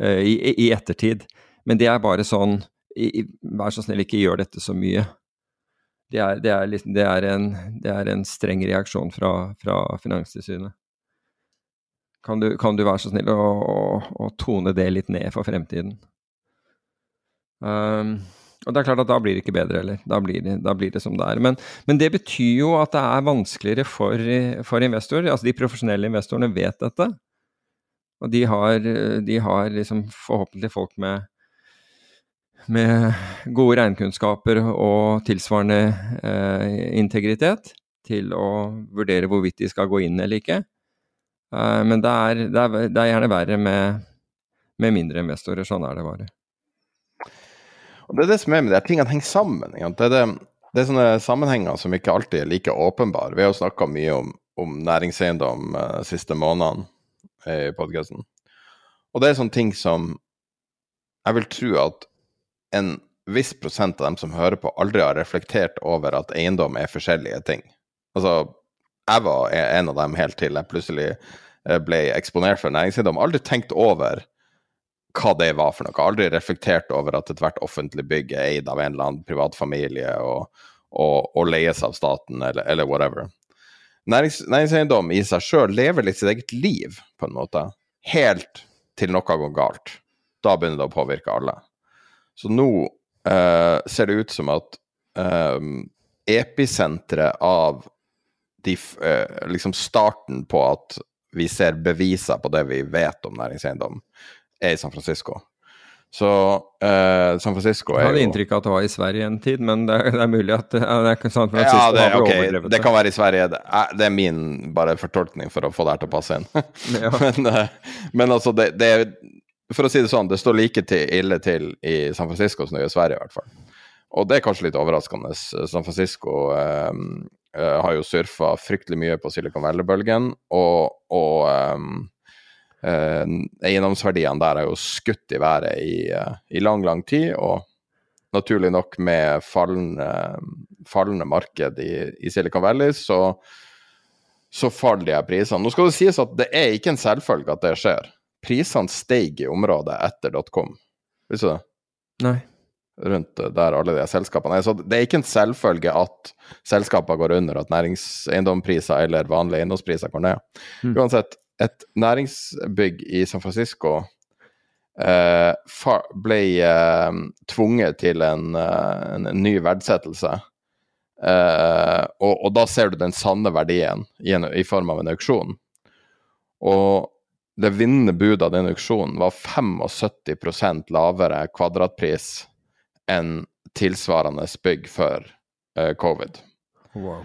eh, i, i, ettertid. Men det er bare sånn Vær så snill, ikke gjør dette så mye det er, det, er liksom, det, er en, det er, en, streng reaksjon fra, fra Finanstilsynet. Kan du, kan du, være så snill å, å, å, tone det litt ned for fremtiden? Um, og det er klart at da blir det ikke bedre heller. Da blir det, da blir det som det er. Men, men, det betyr jo at det er vanskeligere for, for investorer. Altså de profesjonelle investorene vet dette. Og de har, de har liksom forhåpentlig folk med, med gode regnkunnskaper og tilsvarende eh, integritet til å vurdere hvorvidt de skal gå inn eller ikke. Eh, men det er, det, er, det er, gjerne verre med, med, mindre investorer. Sånn er det bare. Og Det er det som er med at tingene henger sammen. Det er, det, det er, sånne sammenhenger som ikke alltid er like åpenbare. Vi har jo snakka mye om, om næringseiendom de eh, siste månedene i podkasten. Og det er sånne ting som jeg vil tro at en viss prosent av dem som hører på, aldri har reflektert over at eiendom er forskjellige ting. Altså, jeg var en av dem helt til jeg plutselig eh, ble eksponert for næringseiendom. Aldri tenkt over hva det var for noe. Aldri reflektert over at ethvert offentlig bygg er eid av en eller annen privat familie og, og, og leies av staten, eller, eller whatever. Nærings, næringseiendom i seg sjøl lever litt sitt eget liv, på en måte. Helt til noe går galt. Da begynner det å påvirke alle. Så nå uh, ser det ut som at um, episenteret av de, uh, liksom starten på at vi ser beviser på det vi vet om næringseiendom, er i San Francisco. Så uh, San Francisco er jo Jeg hadde inntrykk av at det var i Sverige en tid, men det, det er mulig at det er San Francisco ja, det, okay, det kan være i Sverige. Det er, det er, min bare fortolkning for å få det her til å passe inn. men, men, altså, det, det, for å si det sånn, det står like til, ille til i San Francisco som det gjør i Sverige, i hvert fall. Og det er kanskje litt overraskende. San Francisco um, har jo surfa fryktelig mye på Silicon Valley-bølgen, og, og um, uh, eiendomsverdiene der har jo skutt i været i, uh, i, lang, lang tid. Og naturlig nok med fallende, fallende marked i, i, Silicon Valley, så, så faller de her prisene. Nå skal det sies at det er ikke en selvfølge at det skjer prisene steg i området etter dotcom. Visste du det? Nei. Rundt der alle de selskapene er. Så det er ikke en selvfølge at selskaper går under, at næringseiendompriser eller vanlige eiendomspriser går ned. Mm. Uansett, et næringsbygg i San Francisco eh, ble eh, tvunget til en, eh, en, en ny verdsettelse. Eh, og, og, da ser du den sanne verdien i, en, i form av en auksjon. Og det vinnende budet av den auksjonen var 75% lavere kvadratpris enn tilsvarende bygg før uh, covid. Wow.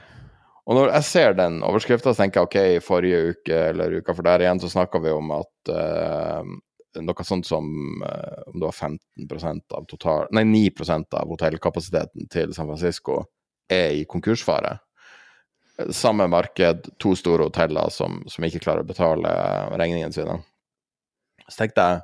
Og når jeg ser den overskrifta, tenker jeg ok, i forrige uke eller uka for der igjen, så snakka vi om at uh, noe sånt som uh, om det var 15% av total, nei 9% av hotellkapasiteten til San Francisco er i konkursfare samme marked, to store hoteller som, som, ikke klarer å betale regningene sine. Så tenkte jeg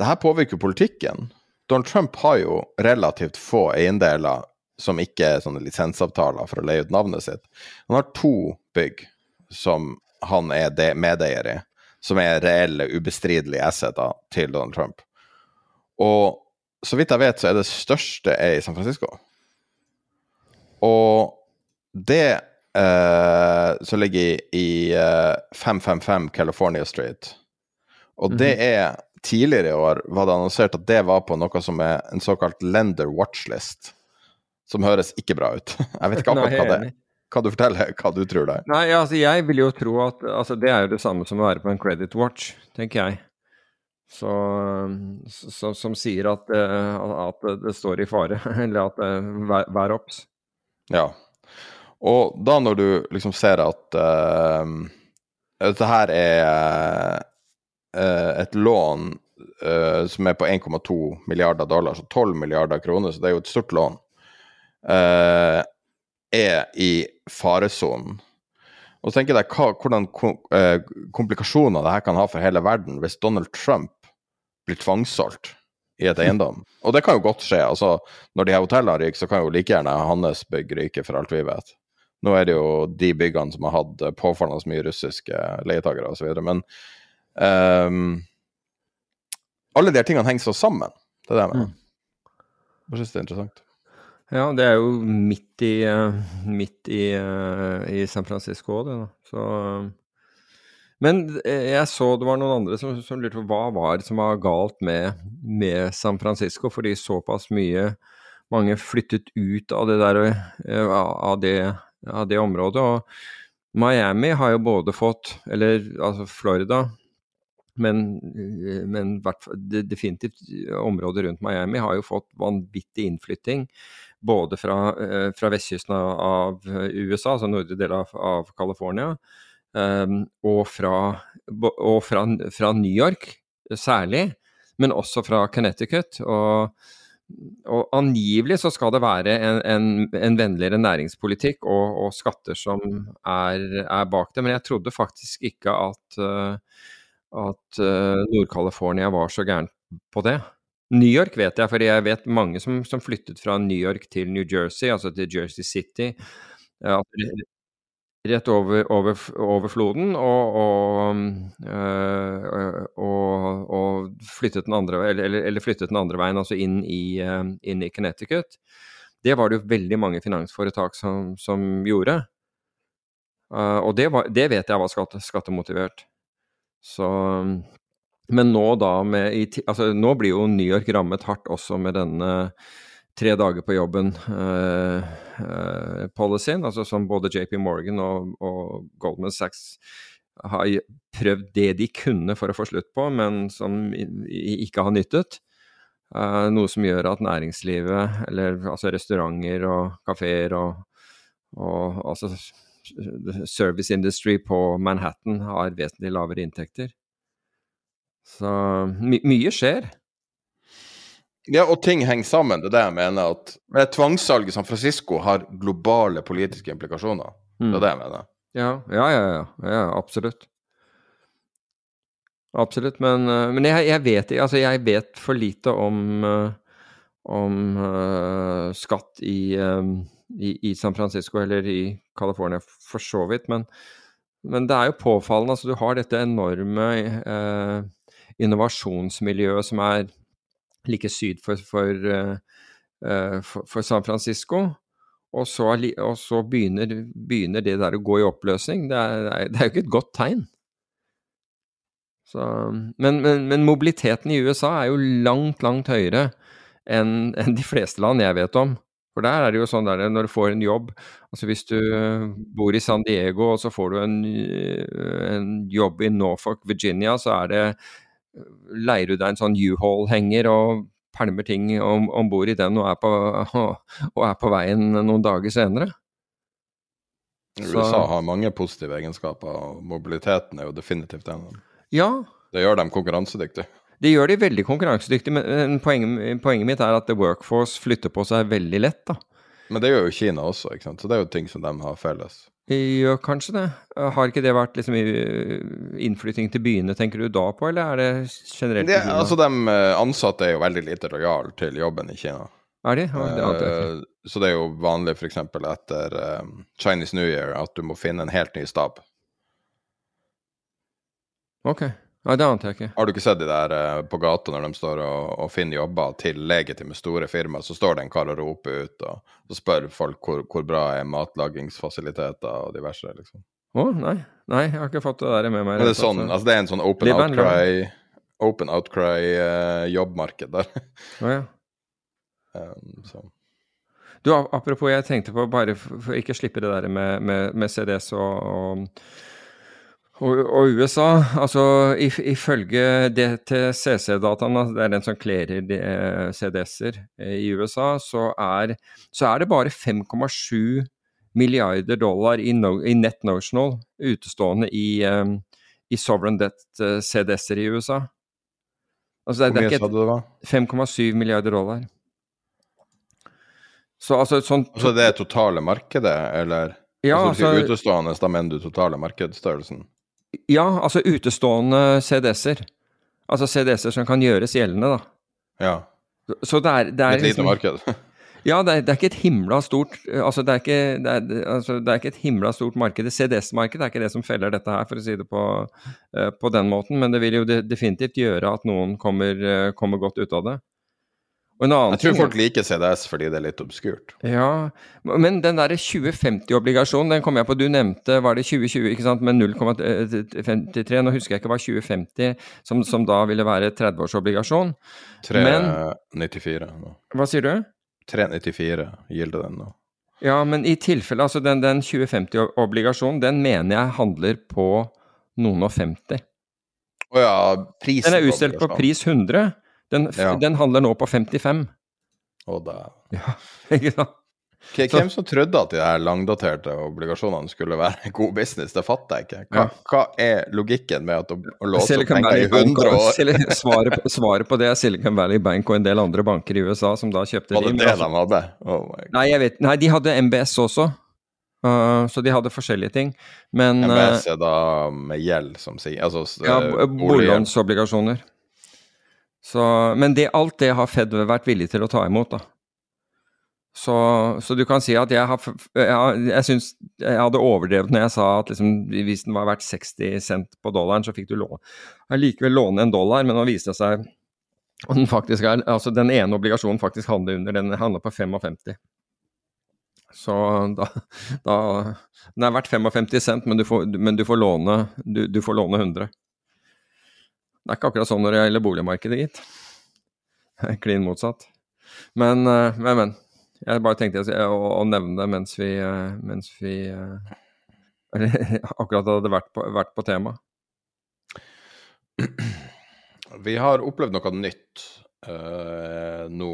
det her påvirker politikken. Donald Trump har jo relativt få eiendeler som ikke er sånne lisensavtaler for å leie ut navnet sitt. Han har to bygg som han er medeier i, som er reelle, ubestridelige asseter til Donald Trump. Og så vidt jeg vet, så er det største er i San Francisco. Og det uh, som ligger i, uh, 555 California Street. Og det mhm. er Tidligere i år var det annonsert at det var på noe som er en såkalt lender watchlist. Som høres ikke bra ut. Jeg vet ikke akkurat hva det er. Kan du fortelle hva du tror det er? Nei, altså jeg vil jo tro at altså, Det er jo det samme som å være på en credit watch, tenker jeg. Så, så, som sier at, uh, at, det står i fare, eller at det er vær obs. Ja, og da når du liksom ser at uh, dette her er uh, et lån uh, som er på 1,2 milliarder dollar, så 12 milliarder kroner, så det er jo et stort lån, er i faresonen. Og tenker jeg hva, hvordan eh, komplikasjoner det her kan ha for hele verden hvis Donald Trump blir tvangssolgt i et eiendom. Og det kan jo godt skje. altså Når de her hotellene ryker, så kan jo like gjerne hans bygg ryke, for alt vi vet. Nå er det jo de byggene som har hatt påfallende mye russiske leietakere osv. Men um, alle de her tingene henger så sammen. Det er det jeg mener. Mm. Jeg syns det er interessant. Ja, det er jo midt i, uh, midt i, uh, i San Francisco òg, det. da. Så, men jeg så det var noen andre som, som lurte på hva var det som var galt med, med, San Francisco, fordi såpass mye mange flyttet ut av det der av det, av det området. Og Miami har jo både fått, eller altså Florida men, men definitivt området rundt Miami har jo fått vanvittig innflytting både fra, eh, fra vestkysten av USA, altså nordre del av, av California, um, og, fra, og fra, fra, New York særlig, men også fra Connecticut. Og, og angivelig så skal det være en, en, en vennligere næringspolitikk og, og skatter som er, er, bak det, men jeg trodde faktisk ikke at, uh, at uh, Nord-California var så gæren på det. New York vet jeg, for jeg vet mange som, som flyttet fra New York til New Jersey, altså til Jersey City. Rett over, over, over floden, og, og, øh, og, og, flyttet den andre, eller, eller, flyttet den andre veien, altså inn i, øh, inn i Connecticut. Det var det jo veldig mange finansforetak som, som gjorde. Uh, og det, var, det, vet jeg var skatte, skattemotivert. Så men nå da med altså Nå blir jo New York rammet hardt også med denne tre dager på jobben-policyen, uh, uh, altså som både JP Morgan og, og, Goldman Sachs har prøvd det de kunne for å få slutt på, men som ikke har nyttet. Uh, noe som gjør at næringslivet, eller altså restauranter og kafeer og, og altså service industry på Manhattan har vesentlig lavere inntekter. Så my mye skjer. Ja, og ting henger sammen. Det er det jeg mener. at med Tvangssalg i San Francisco har globale politiske implikasjoner. Mm. Det er mm. det jeg mener. Ja, ja, ja. ja, ja absolutt. Absolutt. Men, eh, men jeg, jeg, vet, altså jeg, vet, for lite om, eh, om uh, skatt i, um, i, i, San Francisco eller i California for så vidt. Men, men det er jo påfallende. Altså, du har dette enorme uh, innovasjonsmiljøet som er like syd for, for, uh, for, for San Francisco. Og så, og så begynner, begynner, det der å gå i oppløsning. Det er, det er jo ikke et godt tegn. Så, men, men, men, mobiliteten i USA er jo langt, langt høyere enn en de fleste land jeg vet om. For der er det jo sånn der når du får en jobb Altså hvis du bor i San Diego og så får du en, en jobb i Norfolk, Virginia, så er det leier du deg en sånn U-Haul-henger og pælmer ting om, om bord i den og er, på, og er, på, veien noen dager senere. USA har mange positive egenskaper, og mobiliteten er jo definitivt en av dem. Ja. Det gjør dem konkurransedyktige. Det gjør de veldig konkurransedyktige, men poenget, poenget, mitt er at The Workforce flytter på seg veldig lett, da. Men det gjør jo Kina også, ikke sant? så det er jo ting som de har felles. Gjør kanskje det. Har ikke det vært liksom innflytting til byene, tenker du da på, eller er det generelt? Det, altså, De eh, ansatte er jo veldig lite lojale til jobben i Kina. Er de? Ja, det uh, så det er jo vanlig f.eks. etter Chinese New Year at du må finne en helt ny stab. Ok. Nei, det ante jeg ikke. Har du ikke sett de der uh, på gata når de står og, og, finner jobber til legitime store firmaer, så står det en kar og roper ut, og så spør folk hvor, hvor bra er matlagingsfasiliteter og diverse, liksom. Å, nei. Nei, jeg har ikke fått det der med meg. Men det er, sånn, altså, det er en sånn open outcry, open outcry uh, jobbmarked der. Oh, ja. um, så. Du, apropos, jeg tenkte på, bare for, for ikke slippe det der med, med, med CDs og, og og, og, USA, altså ifølge DTCC-dataene, det er den som klerer eh, CDS-er eh, i USA, så er, så er det bare 5,7 milliarder dollar i, no, i, net notional utestående i, um, i sovereign debt CDS-er i USA. Altså, det, Hvor mye sa du var? 5,7 milliarder dollar. Så altså sånt, altså det er totale markedet, eller? Ja, altså, altså, utestående, da mener du totale markedsstørrelsen? Ja, altså utestående CDS-er. Altså CDS-er som kan gjøres gjeldende, da. Ja. Så det er, det er Et lite liksom- marked. Ja, det er, det er ikke et himla stort altså det, er ikke, det, er, altså det er ikke et himla stort marked. CDS-markedet er ikke det som feller dette her, for å si det på, eh, på den måten. Men det vil jo definitivt gjøre at noen kommer, eh, kommer godt ut av det. Jeg tror folk liker CDS fordi det er litt obskurt. Ja, men den derre 2050-obligasjonen, den kom jeg på. Du nevnte, var det 2020, ikke sant, med 0,53. Nå husker jeg ikke hva 2050, som, som da ville være 30-årsobligasjon. Men 394 nå. Hva sier du? 394 gilder den nå. Ja, men i tilfelle, altså den, den 2050-obligasjonen, den mener jeg handler på noen og 50. Å ja, prisen Den er utstilt på pris 100. Den, Ja. den handler nå på 55. Å, da. Ikke sant? Hvem som trodde at de her langdaterte obligasjonene skulle være god business, det fatter jeg ikke. Hva, Ja. hva er logikken med at å, å låse opp penger i 100 år? Svaret, på- svaret på det er Silicon Valley Bank og en del andre banker i USA som da kjøpte Var det de, det altså- de hadde? Oh my God. Nei, vet, nei, de hadde MBS også. Uh, så de hadde forskjellige ting. Men MBS er da med gjeld, som sier Altså ja, eh, boliglånsobligasjoner. Så, men det, alt det har Fed vært villig til å ta imot, da. Så, så du kan si at jeg Jeg, jeg syns jeg hadde overdrevet når jeg sa at liksom, hvis den var verdt 60 cent på dollaren, så fikk du låne allikevel låne en dollar, men nå viste det seg at den Altså den ene obligasjonen faktisk handler under, den handler på 55. Så da, da Den er verdt 55 cent, men du får, men du får, låne, du, du får låne 100. Det er ikke akkurat sånn når det gjelder boligmarkedet, gitt. Klin motsatt. Men, eh, men, men. Jeg bare tenkte å, å nevne det mens vi, eh, mens vi eh, akkurat hadde vært på, vært på tema. Vi har opplevd noe nytt uh, nå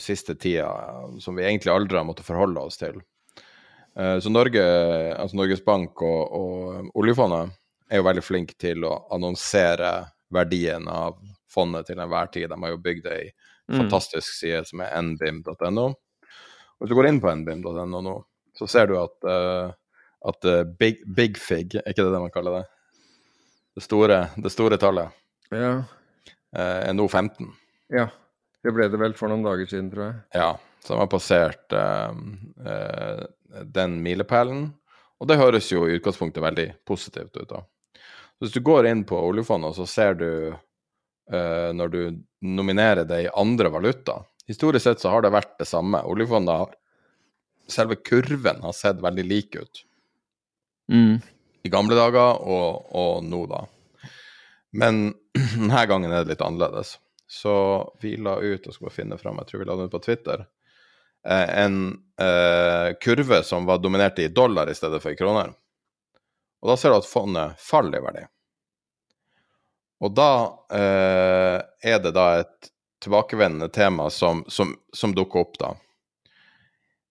siste tida, som vi egentlig aldri har måttet forholde oss til. Uh, så Norge, altså Norges Bank og, og oljefondet er jo veldig flinke til å annonsere verdien av fondet til enhver tid. De har jo bygd ei fantastisk side som er nbim.no. Hvis du går inn på nbim.no nå, så ser du at, uh, at big, big, Bigfig, er ikke det det man kaller det? Det store, det store tallet Ja. uh, er nå 15. ja. Det ble det vel for noen dager siden, tror jeg. Ja, så de har passert uh, eh, den milepælen. Og det høres jo i utgangspunktet veldig positivt ut. da. Så Hvis du går inn på oljefondet, så ser du uh, når du nominerer det i andre valuta Historisk sett så har det vært det samme. Oljefondet har Selve kurven har sett veldig lik ut Mm. i gamle dager og, og nå, da. Men denne gangen er det litt annerledes. Så vi la ut, og skal bare finne fram, jeg tror vi la den ut på Twitter, eh, en eh, kurve som var dominert i dollar i stedet for i kroner. Og da ser du at fondet faller i verdi. Og da eh, er det da et tilbakevendende tema som, som, som dukker opp, da.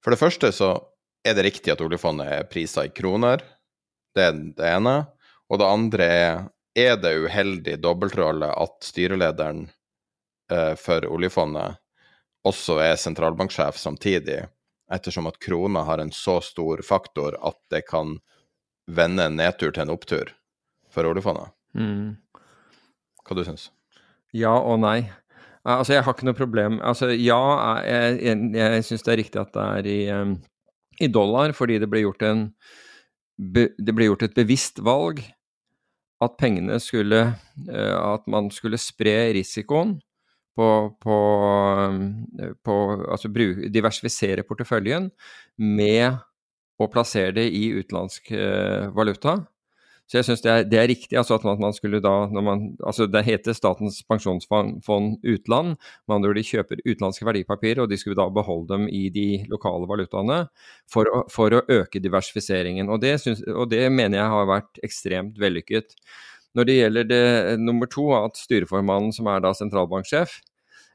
For det første så er det riktig at oljefondet er prisa i kroner. Det er det ene. Og det andre er er det uheldig dobbeltrolle at styrelederen eh, for oljefondet også er sentralbanksjef samtidig, ettersom at krona har en så stor faktor at det kan vende en nedtur til en opptur for oljefondet. Mm. Hva du syns Ja og nei. Eh, Altså, jeg har ikke noe problem Altså, ja, jeg, jeg, jeg syns det er riktig at det er i, um, i dollar, fordi det ble en be, Det ble gjort et bevisst valg at pengene skulle uh, At man skulle spre risikoen på, på, um, på Altså bru- diversifisere porteføljen med å plassere det i utenlandsk uh, valuta. Så jeg syns det, det er riktig altså at man, skulle da man, altså Det heter Statens pensjonsfond utland. Med andre ord, de kjøper utenlandske verdipapirer, og de skulle da beholde dem i de lokale valutaene for å, for å øke diversifiseringen. Og det, synes, og det mener jeg har vært ekstremt vellykket. Når det gjelder det nummer to, at styreformannen, som er da sentralbanksjef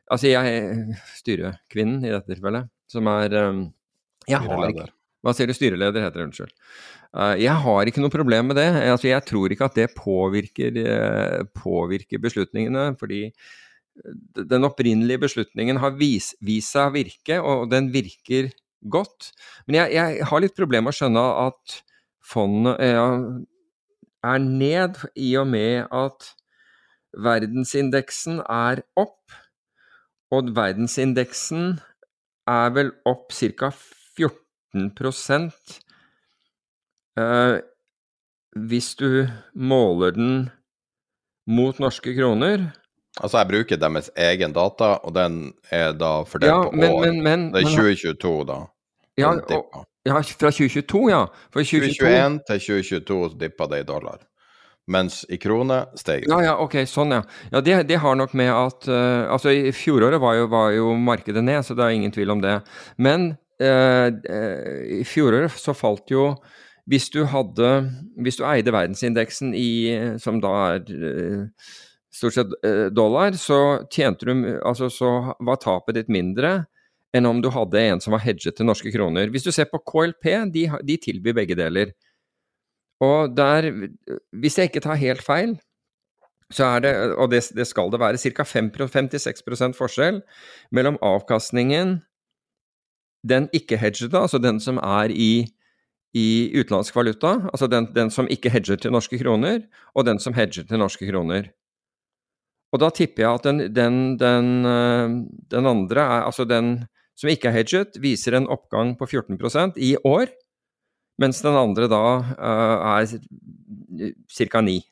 Altså jeg styrekvinnen i dette tilfellet, som er um, jeg har ikke. Hva sier du? Styreleder heter det, unnskyld. Eh, jeg har ikke noe problem med det. Altså, jeg tror ikke at det påvirker, eh, påvirker beslutningene, fordi den opprinnelige beslutningen har vis, vist seg å virke, og den virker godt. Men jeg, jeg har litt problemer med å skjønne at fondet er ned, i og med at verdensindeksen er opp. Og verdensindeksen er vel opp ca. 14 eh, hvis du måler den mot norske kroner. Altså, jeg bruker deres egen data, og den er da fordelt ja, på men, år. Men, men, det er 2022, da. Ja, og, ja, fra 2022, ja. Fra 2021 til 2022 dippa det i dollar. Mens i krone steg det. Ja, ja, ok, sånn ja. Ja, Det, det har nok med at uh, Altså, i fjoråret var jo, var jo, markedet ned, så det er ingen tvil om det. Men i fjoråret så falt jo hvis du hadde Hvis du eide verdensindeksen i Som da er stort sett eh, dollar, så du Altså så var tapet ditt mindre enn om du hadde en som var hedget til norske kroner. Hvis du ser på KLP, de, de tilbyr begge deler. Og der, hvis jeg ikke tar helt feil, så er det, og det, det skal det være, ca. 5-6% forskjell mellom avkastningen, den ikke-hedgede, altså den som er i, i utenlandsk valuta, altså den, den, som ikke hedger til norske kroner, og den som hedger til norske kroner. Og da tipper jeg at den, den, den, eh, andre, er, altså den som ikke er hedget, viser en oppgang på 14% i år, mens den andre da uh, er ca. 9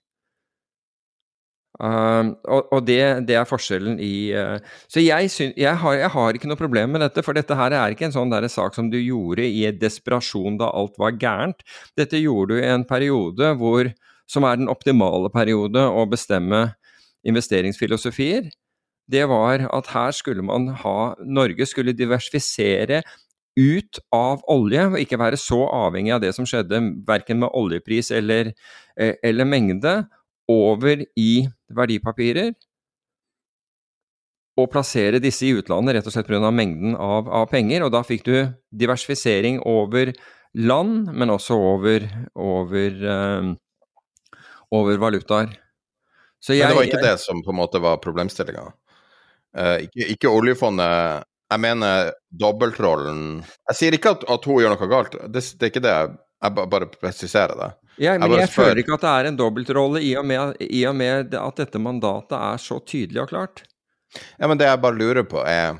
uh, og, og det, det, er forskjellen i uh, Så jeg, syn, jeg, har, jeg, har, ikke noe problem med dette, for dette her er ikke en sånn der sak som du gjorde i desperasjon da alt var gærent. Dette gjorde du i en periode hvor, som er den optimale periode å bestemme investeringsfilosofier, det var at her skulle man ha Norge skulle diversifisere ut av olje, og ikke være så avhengig av det som skjedde verken med oljepris eller, eh, eller mengde, over i verdipapirer. Og plassere disse i utlandet rett og slett pga. mengden av, av, penger. Og da fikk du diversifisering over land, men også over, over, øh, over valutaer. Jeg, Men det var ikke det som på en måte var problemstillinga? Uh, ikke, ikke, oljefondet Jeg mener dobbeltrollen Jeg sier ikke at, at, hun gjør noe galt, det, det er ikke det. Jeg bare presiserer det. Ja, men jeg, jeg føler ikke at det er en dobbeltrolle i og, med, i og med at dette mandatet er så tydelig og klart. Ja, men det jeg bare lurer på, er?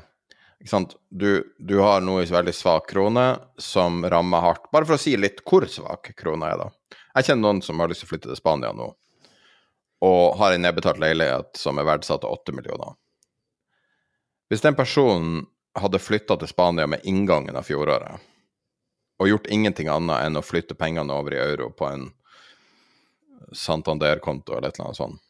Du, du har nå en veldig svak krone som rammer hardt. Bare for å si litt hvor svak krona er, da. Jeg kjenner noen som har lyst til å flytte til Spania nå og har en nedbetalt leilighet som er verdsatt til 8 millioner. Hvis den personen hadde flytta til Spania med inngangen av fjoråret, og gjort ingenting annet enn å flytte pengene over i euro på en Santander-konto eller et eller annet sånt,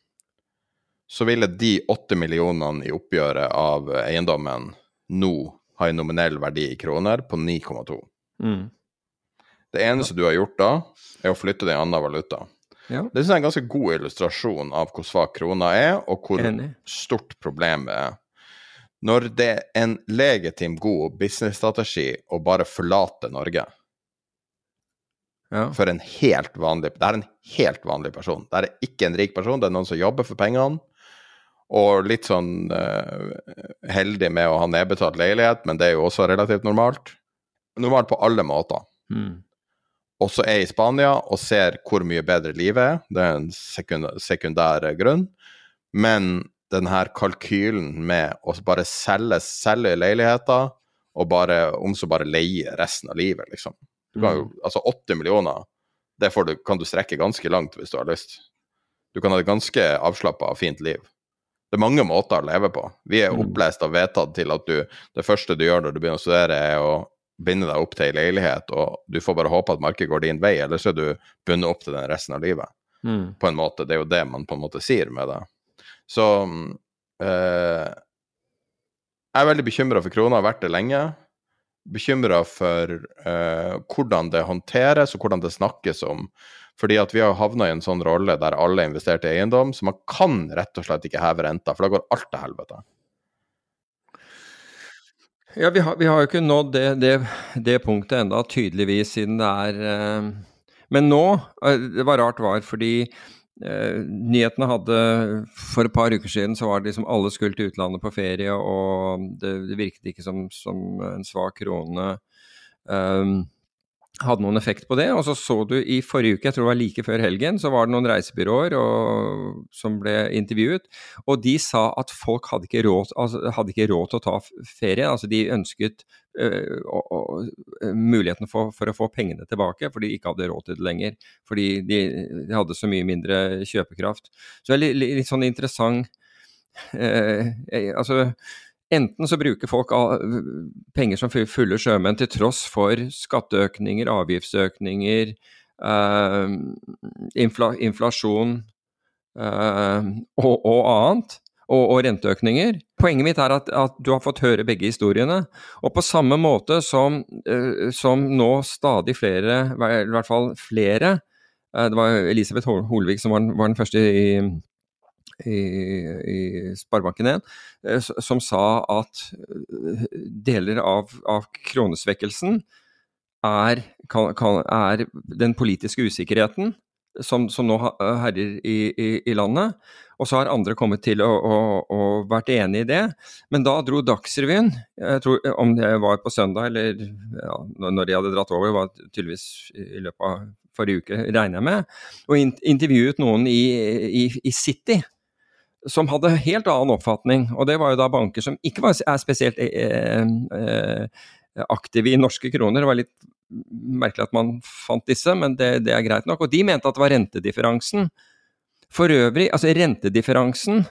så ville de 8 millionene i oppgjøret av eiendommen nå ha en nominell verdi i kroner på 9,2. Mm. Det eneste du har gjort da, er å flytte det i annen valuta. Ja. Det er en ganske god illustrasjon av hvor svak krona er, og hvor Enig. stort problemet er. Når det er en legitim, god businessstrategi å bare forlate Norge ja. for en helt vanlig Det er en helt vanlig person. Det er ikke en rik person, det er noen som jobber for pengene. Og litt sånn uh, heldig med å ha nedbetalt leilighet, men det er jo også relativt normalt. Normalt på alle måter. Mm også er jeg i Spania og ser hvor mye bedre livet er. Det er en sekundær, sekundær grunn. Men denne kalkylen med å bare selge, selge leiligheter og bare, om så bare leie resten av livet, liksom. Du kan jo, mm. altså 80 millioner, det du, kan du strekke ganske langt hvis du har lyst. Du kan ha et ganske avslappa og fint liv. Det er mange måter å leve på. Vi er mm. opplest og vedtatt til at du, det første du gjør når du begynner å studere, er å binde deg opp til ei leilighet, og du får bare håpe at markedet går din vei, eller så er du bundet opp til den resten av livet. Mm. På en måte. Det er jo det man på en måte sier med det. Så eh, Jeg er veldig bekymra for krona, har vært det lenge. Bekymra for eh, hvordan det håndteres, og hvordan det snakkes om. Fordi at vi har havna i en sånn rolle der alle er investert i eiendom, så man kan rett og slett ikke heve renta, for da går alt til helvete. Ja, vi har, vi har, jo ikke nådd det, det, det punktet enda tydeligvis, siden det er eh, Men nå eh, Det var rart var, fordi nyhetene hadde For et par uker siden så var det liksom alle skulle til utlandet på ferie, og det, det virket ikke som, som en svak krone. Um, hadde noen effekt på det. Og så så du i forrige uke, jeg tror det var like før helgen, så var det noen reisebyråer og, som ble intervjuet. Og de sa at folk hadde ikke råd, altså, hadde ikke råd til å ta ferie. Altså de ønsket øh, og, muligheten for, for, å få pengene tilbake, for de ikke hadde råd til det lenger. Fordi de, de hadde så mye mindre kjøpekraft. Så det er litt, litt sånn interessant øh, altså Enten så bruker folk penger som fulle sjømenn til tross for skatteøkninger, avgiftsøkninger, eh, infla, inflasjon eh, og, og, annet, og, og, renteøkninger. Poenget mitt er at, at, du har fått høre begge historiene. Og på samme måte som, eh, som nå stadig flere, i hvert fall flere eh, Det var Elisabeth Holvik som var, var den første i i, i Sparebanken1, eh, som sa at eh, deler av, av kronesvekkelsen er, kan, kan, er, den politiske usikkerheten som, som nå herjer i, i, i, landet. Og så har andre kommet til å, å, å vært enig i det. Men da dro Dagsrevyen, jeg tror, om det var på søndag eller ja, når de hadde dratt over, var tydeligvis i løpet av forrige uke, regner jeg med, og intervjuet noen i, i, i City som hadde helt annen oppfatning. Og det var jo da banker som ikke var, er spesielt eh, eh, aktive i norske kroner. Det var litt merkelig at man fant disse, men det, det, er greit nok. Og de mente at det var rentedifferansen. For øvrig, altså rentedifferansen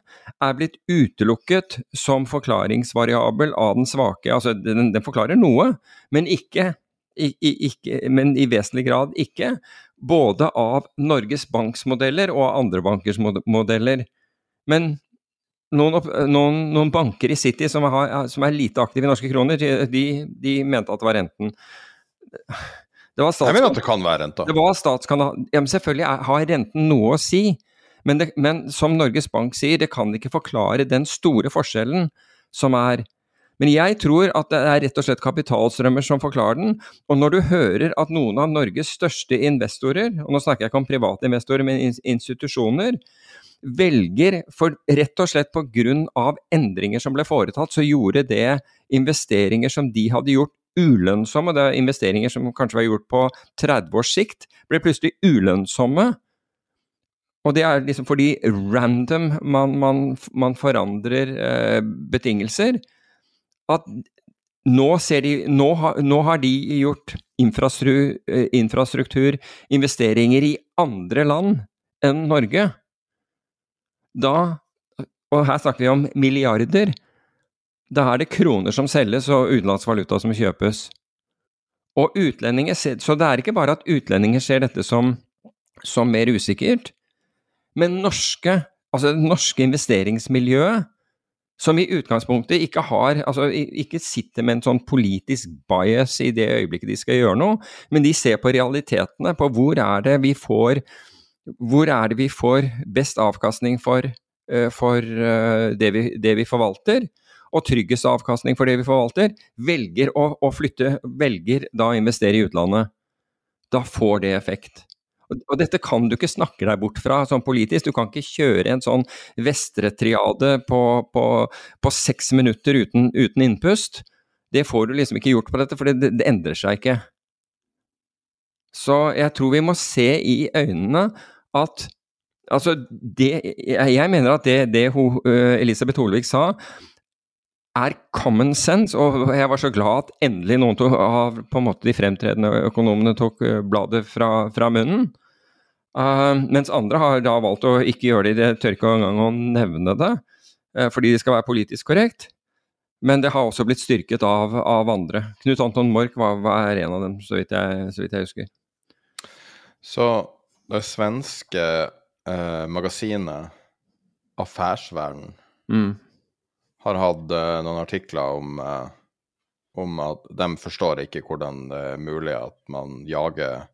er blitt utelukket som forklaringsvariabel av den svake. Altså den, den forklarer noe, men ikke, ikke, men i vesentlig grad ikke. Både av Norges Banks modeller og av andre bankers modeller. Men noen, noen, noen, banker i City som, har, som, er lite aktive i norske kroner, de, de mente at det var renten. Det var jeg mener at det kan være renta. Det var statskanal... Ja, men selvfølgelig har renten noe å si. Men, det, men, som Norges Bank sier, det kan ikke forklare den store forskjellen som er. Men jeg tror at det er rett og slett kapitalstrømmer som forklarer den. Og når du hører at noen av Norges største investorer, og nå snakker jeg ikke om private investorer, men institusjoner, velger, for rett og slett pga. endringer som ble foretatt, så gjorde det investeringer som de hadde gjort ulønnsomme, det er investeringer som kanskje var gjort på 30 års sikt, ble plutselig ulønnsomme. Og det er liksom fordi random man, man, man forandrer eh, betingelser. At nå, de, nå, har, nå, har de gjort infrastruktur, eh, infrastruktur, investeringer i andre land enn Norge da Og her snakker vi om milliarder. Da er det kroner som selges og utenlandsk valuta som kjøpes. Og utlendinger Så det er ikke bare at utlendinger ser dette som, som mer usikkert, men norske, altså det norske investeringsmiljøet, som i utgangspunktet ikke har altså ikke sitter med en sånn politisk bias i det øyeblikket de skal gjøre noe, men de ser på realitetene, på hvor er det vi får hvor er det vi får best avkastning for, eh, for eh, det, vi, det, vi, forvalter, og tryggest avkastning for det vi forvalter, velger å, å, flytte, velger da å investere i utlandet. Da får det effekt. Og, dette kan du ikke snakke deg bort fra sånn politisk. Du kan ikke kjøre en sånn Vestre-triade på, på, på, seks minutter uten, uten, innpust. Det får du liksom ikke gjort på dette, for det, det endrer seg ikke. Så jeg tror vi må se i øynene at Altså, det, jeg mener at det, det hun, Elisabeth Holvik sa, er common sense, og jeg var så glad at endelig noen av på en måte de fremtredende økonomene tok bladet fra, fra munnen. Uh, mens andre har da valgt å ikke gjøre det, de tør ikke engang å nevne det, uh, fordi det skal være politisk korrekt. Men det har også blitt styrket av, av andre. Knut Anton Mork var, var, en av dem, så vidt jeg, så vidt jeg husker. Så det svenske eh, magasinet Affærsverden mm. har hatt eh, noen artikler om, eh, om at de forstår ikke hvordan det er mulig at man jager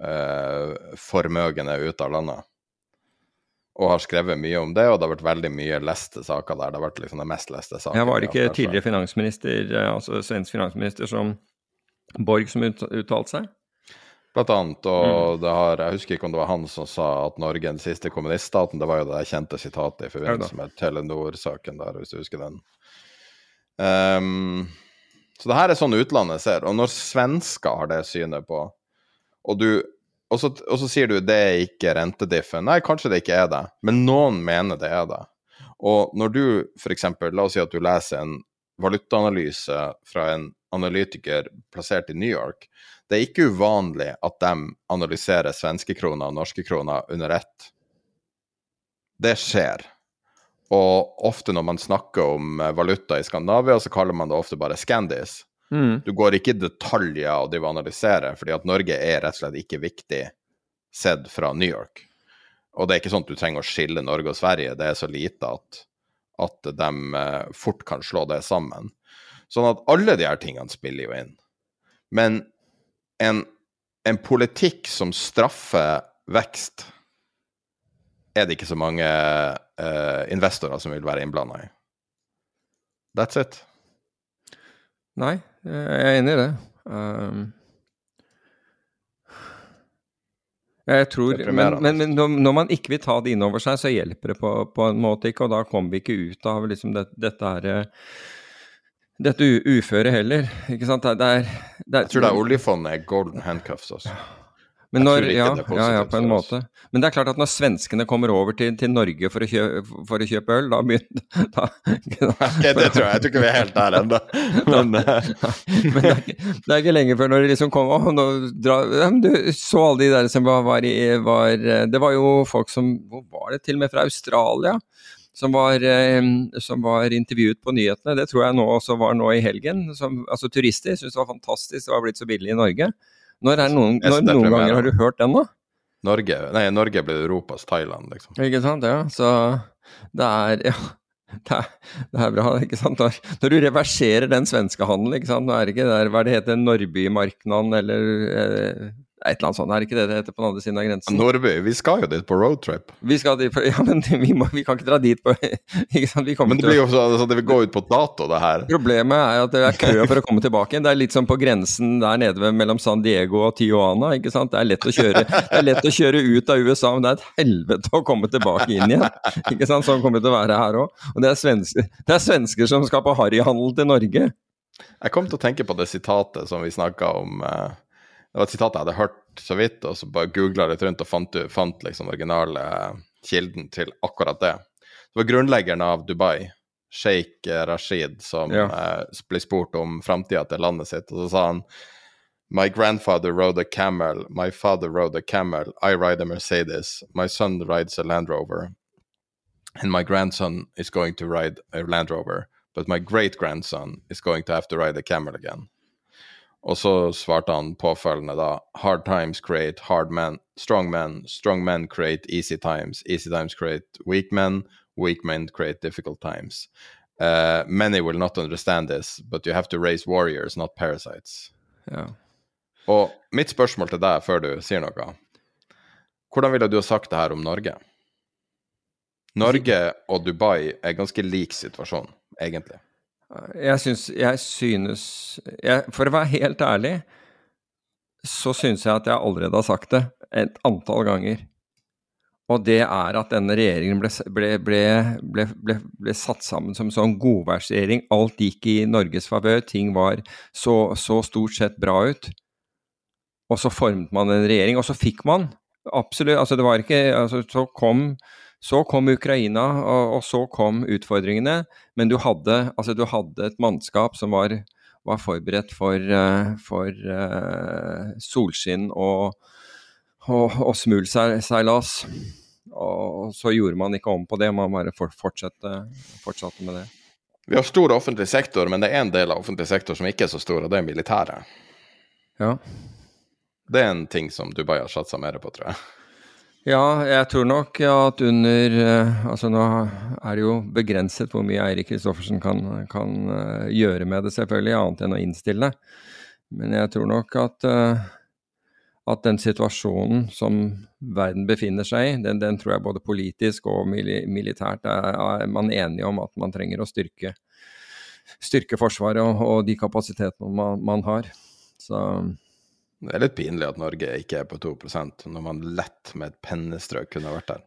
eh, formøgene ut av landet. Og har skrevet mye om det, og det har vært veldig mye leste saker der. Det har vært liksom det mest leste saker. Jeg Var ikke tidligere finansminister, eh, altså svensk finansminister som Borg som uttalte seg? Blant annet, og mm. det har, jeg husker ikke om det var han som sa at Norge er den siste kommuniststaten. Det var jo det kjente sitatet i forbindelse med Telenor-saken der, hvis du husker den. Um, Så det her er sånn utlandet ser. Og når svensker har det synet på, og du og så, og så sier du det er ikke rentediffen. Nei, kanskje det ikke er det, men noen mener det er det. Og når du f.eks. La oss si at du leser en valutaanalyse fra en analytiker plassert i New York. Det er ikke uvanlig at de analyserer svenske kroner og norske kroner under ett. Det skjer. Og ofte når man snakker om valuta i Skandinavia, så kaller man det ofte bare Scandis. Mm. Du går ikke i detaljer og driver analyserer, fordi at Norge er rett og slett ikke viktig sett fra New York. Og det er ikke sånn at du trenger å skille Norge og Sverige, det er så lite at, at de eh, fort kan slå det sammen. Sånn at alle de her tingene spiller jo inn. Men en, en politikk som straffer vekst, er det ikke så mange uh, investorer som vil være innblanda i. That's it. Nei, jeg er enig i det. Um, jeg tror, men, men, men når, når man ikke vil ta det inn over seg, så hjelper det på, på en måte ikke, og da kommer vi ikke ut av liksom det, dette her eh, dette uføret heller. ikke sant? Det, er- det, er- Jeg tror det er oljefondet er golden handcuffs også. Men Jeg når, ja, ja, ja, på en for måte. Men det er klart at når svenskene kommer over til, til Norge for å, kjøpe, for å kjøpe øl, da begynner da, okay, det tror jeg. Jeg tror ikke vi er helt der ennå. Men eh, Men det er, ikke, det er ikke lenge før når det liksom kom og nå dra, ja, men Du så alle de der som var, var i var, Det var jo folk som Hvor var det? Til og med fra Australia. Som var, eh, som var intervjuet på nyhetene. Det tror jeg nå også var nå i helgen. Som, altså Turister syntes det var fantastisk, det var blitt så billig i Norge. Når, noen, når, noen ganger har du hørt den, da? Norge Nei, Norge blir Europas Thailand, liksom. Ikke sant, ja. Så det er ja, det er, det er bra, ikke sant. Når, når du reverserer den svenske handelen, ikke sant. Nå er det ikke der, hva er det heter, Norbymarknaden eller eh, et eller annet sånt, er det ikke det det heter på den andre siden av grensen? Nordby, vi skal jo dit på roadtrip. Vi skal dit, på- ja, men vi, må, vi kan ikke dra dit på ikke sant? Vi Men det blir jo sånn at det vil gå ut på dato, det her. Problemet er at det er kø for å komme tilbake. Det er litt som på grensen der nede ved, mellom San Diego og Tijuana. ikke sant? Det er, lett å kjøre, det er lett å kjøre ut av USA, men det er et helvete å komme tilbake inn igjen. ikke sant? Sånn kommer det til å være her òg. Og det er, svensker, det er svensker som skal på harryhandel til Norge. Jeg kom til å tenke på det sitatet som vi snakka om. eh, Det var et sitat jeg hadde hørt så vidt, og så bare googla litt rundt og fant, fant liksom originale kilden til akkurat det. Det var grunnleggeren av Dubai, sjeik Rashid, som Ja. eh, ble spurt om framtida til landet sitt, og så sa han My grandfather rode a camel, my father rode a camel, I ride a Mercedes, my son rides a Land Rover, and my grandson is going to ride a Land Rover, but my great grandson is going to have to ride a camel again. Og så svarte han påfølgende da Hard times create hard men, strong men, strong men create easy times, easy times create weak men, weak men create difficult times. Uh, many will not understand this, but you have to raise warriors, not parasites. Ja. Og mitt spørsmål til deg før du sier noe, hvordan ville du ha sagt det her om Norge? Norge og Dubai er ganske lik situasjon, egentlig. Jeg syns Jeg synes jeg, For å være helt ærlig, så syns jeg at jeg allerede har sagt det et antall ganger. Og det er at denne regjeringen ble, ble, ble, ble, satt sammen som en sånn godværsregjering. Alt gikk i Norges favør. Ting var så, så stort sett bra ut. Og så formet man en regjering, og så fikk man absolutt Altså, det var ikke altså, Så kom så kom Ukraina, og, og så kom utfordringene. Men du hadde, altså du hadde et mannskap som var, var forberedt for, eh, for uh, solskinn og, og, og smulseilas. Og så gjorde man ikke om på det, man bare fortsatte, fortsatte med det. Vi har stor offentlig sektor, men det er en del av offentlig sektor som ikke er så stor, og det er militæret. Ja. Det er en ting som Dubai har satsa mer på, tror jeg. Ja, jeg tror nok at under eh, Altså nå er det jo begrenset hvor mye Eirik Kristoffersen kan, kan eh, gjøre med det, selvfølgelig, annet enn å innstille. Men jeg tror nok at, eh, at den situasjonen som verden befinner seg i, den, den tror jeg både politisk og militært er, er man enige om at man trenger å styrke, styrke Forsvaret og, og de kapasitetene man, man har. Så Det er litt pinlig at Norge ikke er på 2% når man lett med et pennestrøk kunne vært der.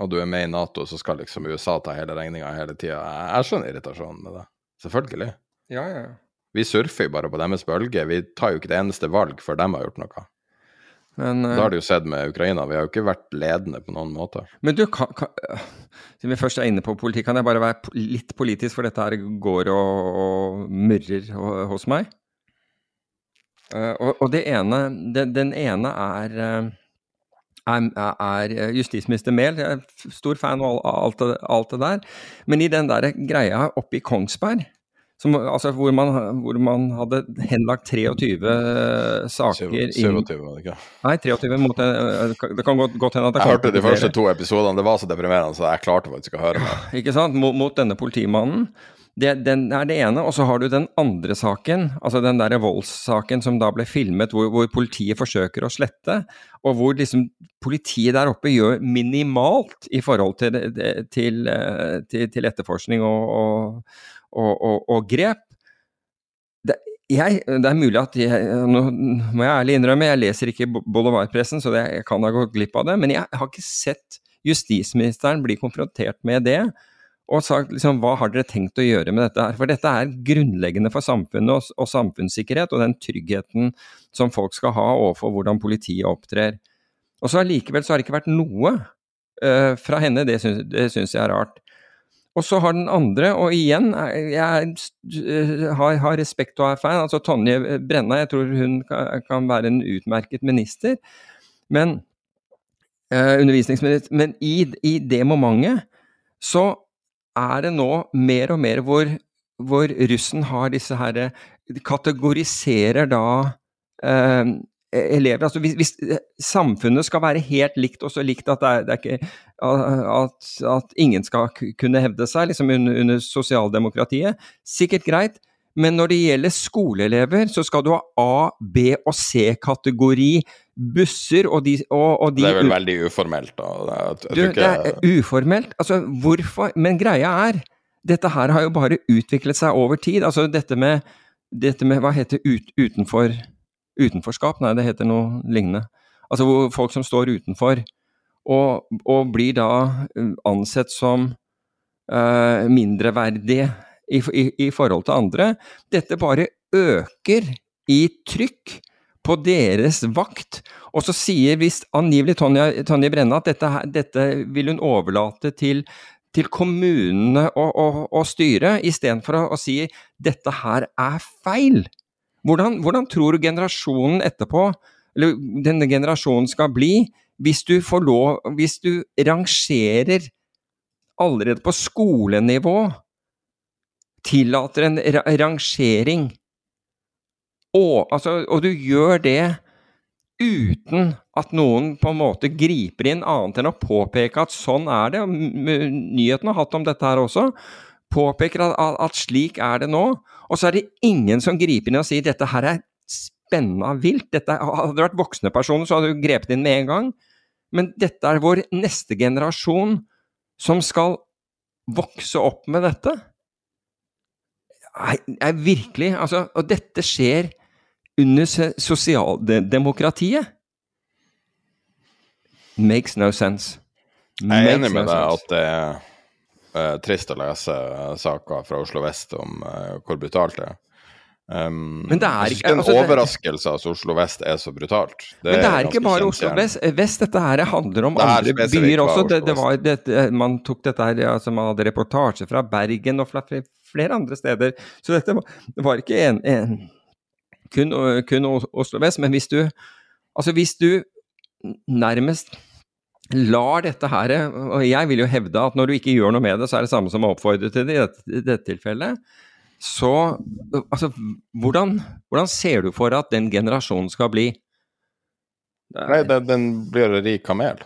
Og du er med i Nato, så skal liksom USA ta hele regninga hele tida. Jeg skjønner irritasjonen med det. Selvfølgelig. Ja, ja. Vi surfer jo bare på deres bølge. Vi tar jo ikke det eneste valg før de har gjort noe. Men, Da har det jo sett med Ukraina. Vi har jo ikke vært ledende på noen måte. Men du, kan, kan, siden vi først er inne på politikk, kan jeg bare være litt politisk, for dette her går og, og murrer hos meg? Eh, og, og det ene, den, den ene er, eh, er, er justisminister Mehl. Jeg er stor fan av alt, det- alt det der. Men i den der greia oppe i Kongsberg, som, altså hvor, man, hvor man hadde henlagt 23 saker 27, var det ikke? Nei, 23 mot Det kan godt, godt hende at det Jeg hørte de første to episodene. Det var så deprimerende, så jeg klarte faktisk ikke å høre det. Ikke sant? Mot, mot denne politimannen. Det, den er det ene. Og så har du den andre saken, altså den der voldssaken som da ble filmet, hvor, hvor politiet forsøker å slette, og hvor liksom politiet der oppe gjør minimalt i forhold til, til, til, til etterforskning og, og, og, og, grep. Det, jeg, det er mulig at jeg, Nå må jeg ærlig innrømme, jeg leser ikke Boulevardpressen, så det, jeg kan ha gått glipp av det. Men jeg har ikke sett justisministeren bli konfrontert med det og sagt liksom, hva har dere tenkt å gjøre med dette her? For dette er grunnleggende for samfunnet og, og samfunnssikkerhet, og den tryggheten som folk skal ha overfor hvordan politiet opptrer. Og så allikevel så har det ikke vært noe uh, fra henne, det syns, det syns jeg er rart. Og så har den andre, og igjen, er- jeg eh, har, har respekt og er fan, altså Tonje Brenna, jeg tror hun kan, være en utmerket minister, men eh, undervisningsminister, men i, i det momentet så er det nå mer og mer hvor, hvor russen har disse herre Kategoriserer da eh, elever. Altså hvis, hvis samfunnet skal være helt likt og så likt at det er, det er ikke at, at ingen skal kunne hevde seg liksom under, under sosialdemokratiet, sikkert greit. Men når det gjelder skoleelever, så skal du ha A-, B- og C-kategori busser, og de, og, og de Det er vel veldig uformelt, da. Jeg, jeg du, det er uformelt. Altså, hvorfor Men greia er, dette her har jo bare utviklet seg over tid. Altså dette med, dette med Hva heter ut, utenfor Utenforskap? Nei, det heter noe lignende. Altså hvor folk som står utenfor, og, og blir da ansett som uh, mindreverdige i, i, i forhold til andre. Dette bare øker i trykk på deres vakt. Og så sier visst angivelig Tonje, Tonje Brenna at dette, dette vil hun overlate til, til kommunene å, å, å styre, istedenfor å, å si dette her er feil. Hvordan, hvordan tror du generasjonen etterpå, eller denne generasjonen skal bli, hvis du får lov Hvis du rangerer allerede på skolenivå tillater en ra rangering og, altså, og du gjør det uten at noen på en måte griper inn, annet enn å påpeke at sånn er det. Nyhetene har hatt om dette her også. Påpeker at, at, slik er det nå. Og så er det ingen som griper inn og sier dette her er spennende vilt. Dette, hadde det vært voksne personer, så hadde du grepet inn med en gang. Men dette er vår neste generasjon som skal vokse opp med dette. Nei, virkelig. Altså, og dette skjer under sosialdemokratiet. Makes no sense. Jeg er enig med no deg at det er uh, trist å lese eh, saker fra Oslo vest om uh, hvor brutalt det er. Um, Men det er ikke- det er en altså, overraskelse at Oslo vest er så brutalt. Men det er ikke bare Oslo vest. vest. Dette her handler om andre byer også. Det, det var, det, man tok dette her, altså man hadde reportasje fra Bergen og fra flere andre steder. Så dette var, det var ikke en, en, kun, kun Oslo vest. Men hvis du, altså hvis du nærmest lar dette her Og jeg vil jo hevde at når du ikke gjør noe med det, så er det samme som å oppfordre til det i dette, i dette tilfellet. Så altså, hvordan, hvordan ser du for at den generasjonen skal bli? Det Nei, den, den blir en rik kamel.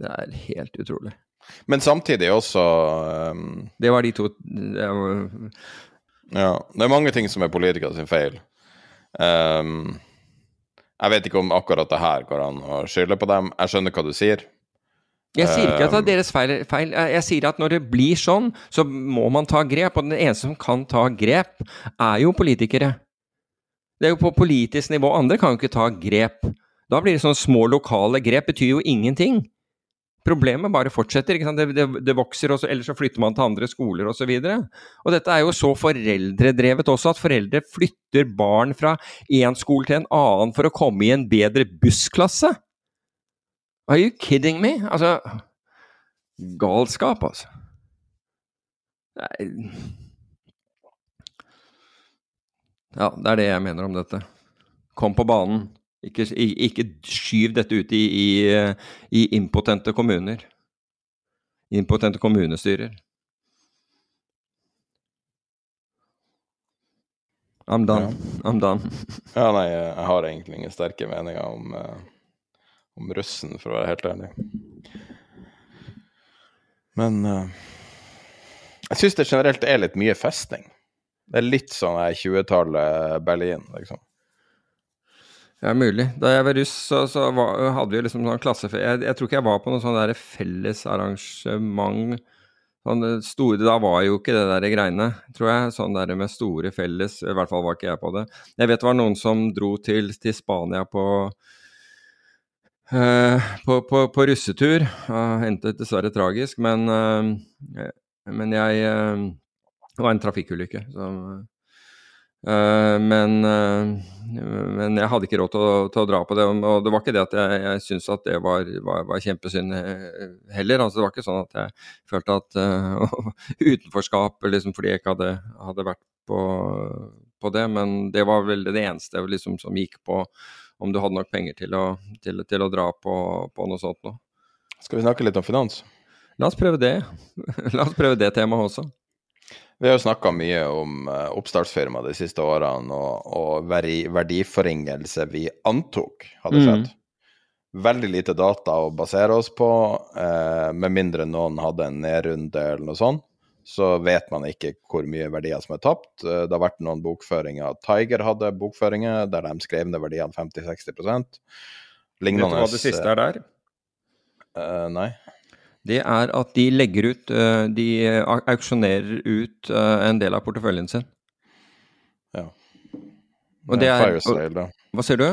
det er helt utrolig. Men samtidig også um, Det var de to det var, Ja, det er mange ting som er politikere sin feil. Um, jeg vet ikke om akkurat det her går an å skylde på dem. Jeg skjønner hva du sier. Jeg sier ikke at det Um, er deres feil, feil. Jeg sier at når det blir sånn, så må man ta grep. Og den eneste som kan ta grep, er jo politikere. Det er jo på politisk nivå. Andre kan jo ikke ta grep. Da blir det sånn små lokale grep, betyr jo ingenting. Problemet bare fortsetter. Det, det, det, vokser, også, eller så flytter man til andre skoler osv. Og, så og dette er jo så foreldredrevet også, at foreldre flytter barn fra én skole til en annen for å komme i en bedre bussklasse. Are you kidding me? Altså Galskap, altså. Nei Ja, det er det jeg mener om dette. Kom på banen. Ikke, ikke skyv dette ut i, i, i, impotente kommuner. Impotente kommunestyrer. I'm done. Ja. I'm done. ja, nei, jeg har egentlig ingen sterke meninger om, uh, om russen, for å være helt ærlig. Men uh, jeg syns det generelt er litt mye festing. Det er litt sånn 20-tallet Berlin, liksom. Ja, mulig. Da jeg var russ, så, så var, hadde vi liksom sånn klassefest jeg, jeg, tror ikke jeg var på noe sånn der fellesarrangement. Sånn store, da var jo ikke det der greiene, tror jeg. Sånn der med store felles. I hvert fall var ikke jeg på det. Jeg vet det var noen som dro til, til Spania på uh, på, på, på, russetur. Uh, endte dessverre tragisk, men, uh, men jeg Det var en trafikkulykke. som men, uh, men, jeg hadde ikke råd til å, til å, dra på det. Og det var ikke det at jeg, jeg syntes at det var, var, var, kjempesynd eh, heller. Altså, det var ikke sånn at jeg følte at uh, utenforskap liksom, fordi jeg ikke hadde, hadde vært på, på, det. Men det var vel det eneste liksom, som gikk på om du hadde nok penger til å, til, til å dra på, på, noe sånt noe. Skal vi snakke litt om finans? La oss prøve det. La oss prøve det temaet også. Vi har jo snakka mye om uh, oppstartsfirma de siste årene, og, og verdi, verdiforringelse vi antok hadde skjedd. Mm. Veldig lite data å basere oss på, eh, med mindre noen hadde en nedrunde eller noe sånt. Så vet man ikke hvor mye verdier som er tapt. Uh, det har vært noen bokføringer. Tiger hadde bokføringer der de skrev ned verdiene 50-60 Lignende Vet du hva det siste er der? nei det er at de legger ut eh, De auksjonerer ut eh, en del av porteføljen sin. Ja. Og det er, Firesale, da. Hva sier du?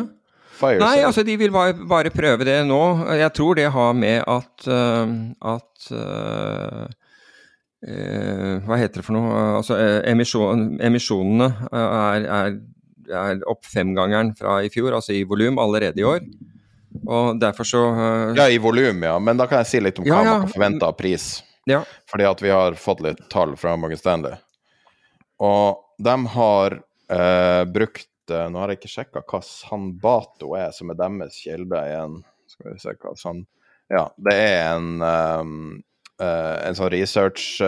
Firesale. Nei, altså de vil bare, bare, prøve det nå. Jeg tror det har med at, at uh, Hva heter det for noe? Altså emisjon, emisjonene er, er, er opp femgangeren fra i fjor, altså i volum, allerede i år. Og derfor så uh... Ja, i volum, ja. Men da kan jeg si litt om hva ja, ja. man kan forvente av pris. Ja. Fordi at vi har fått litt tall fra Morgan Stanley. Og de har uh, brukt uh, Nå har jeg ikke sjekka hva Sanbato er, som er deres kilde igjen. Skal vi se hva San... Ja, det er en um, en sånn research,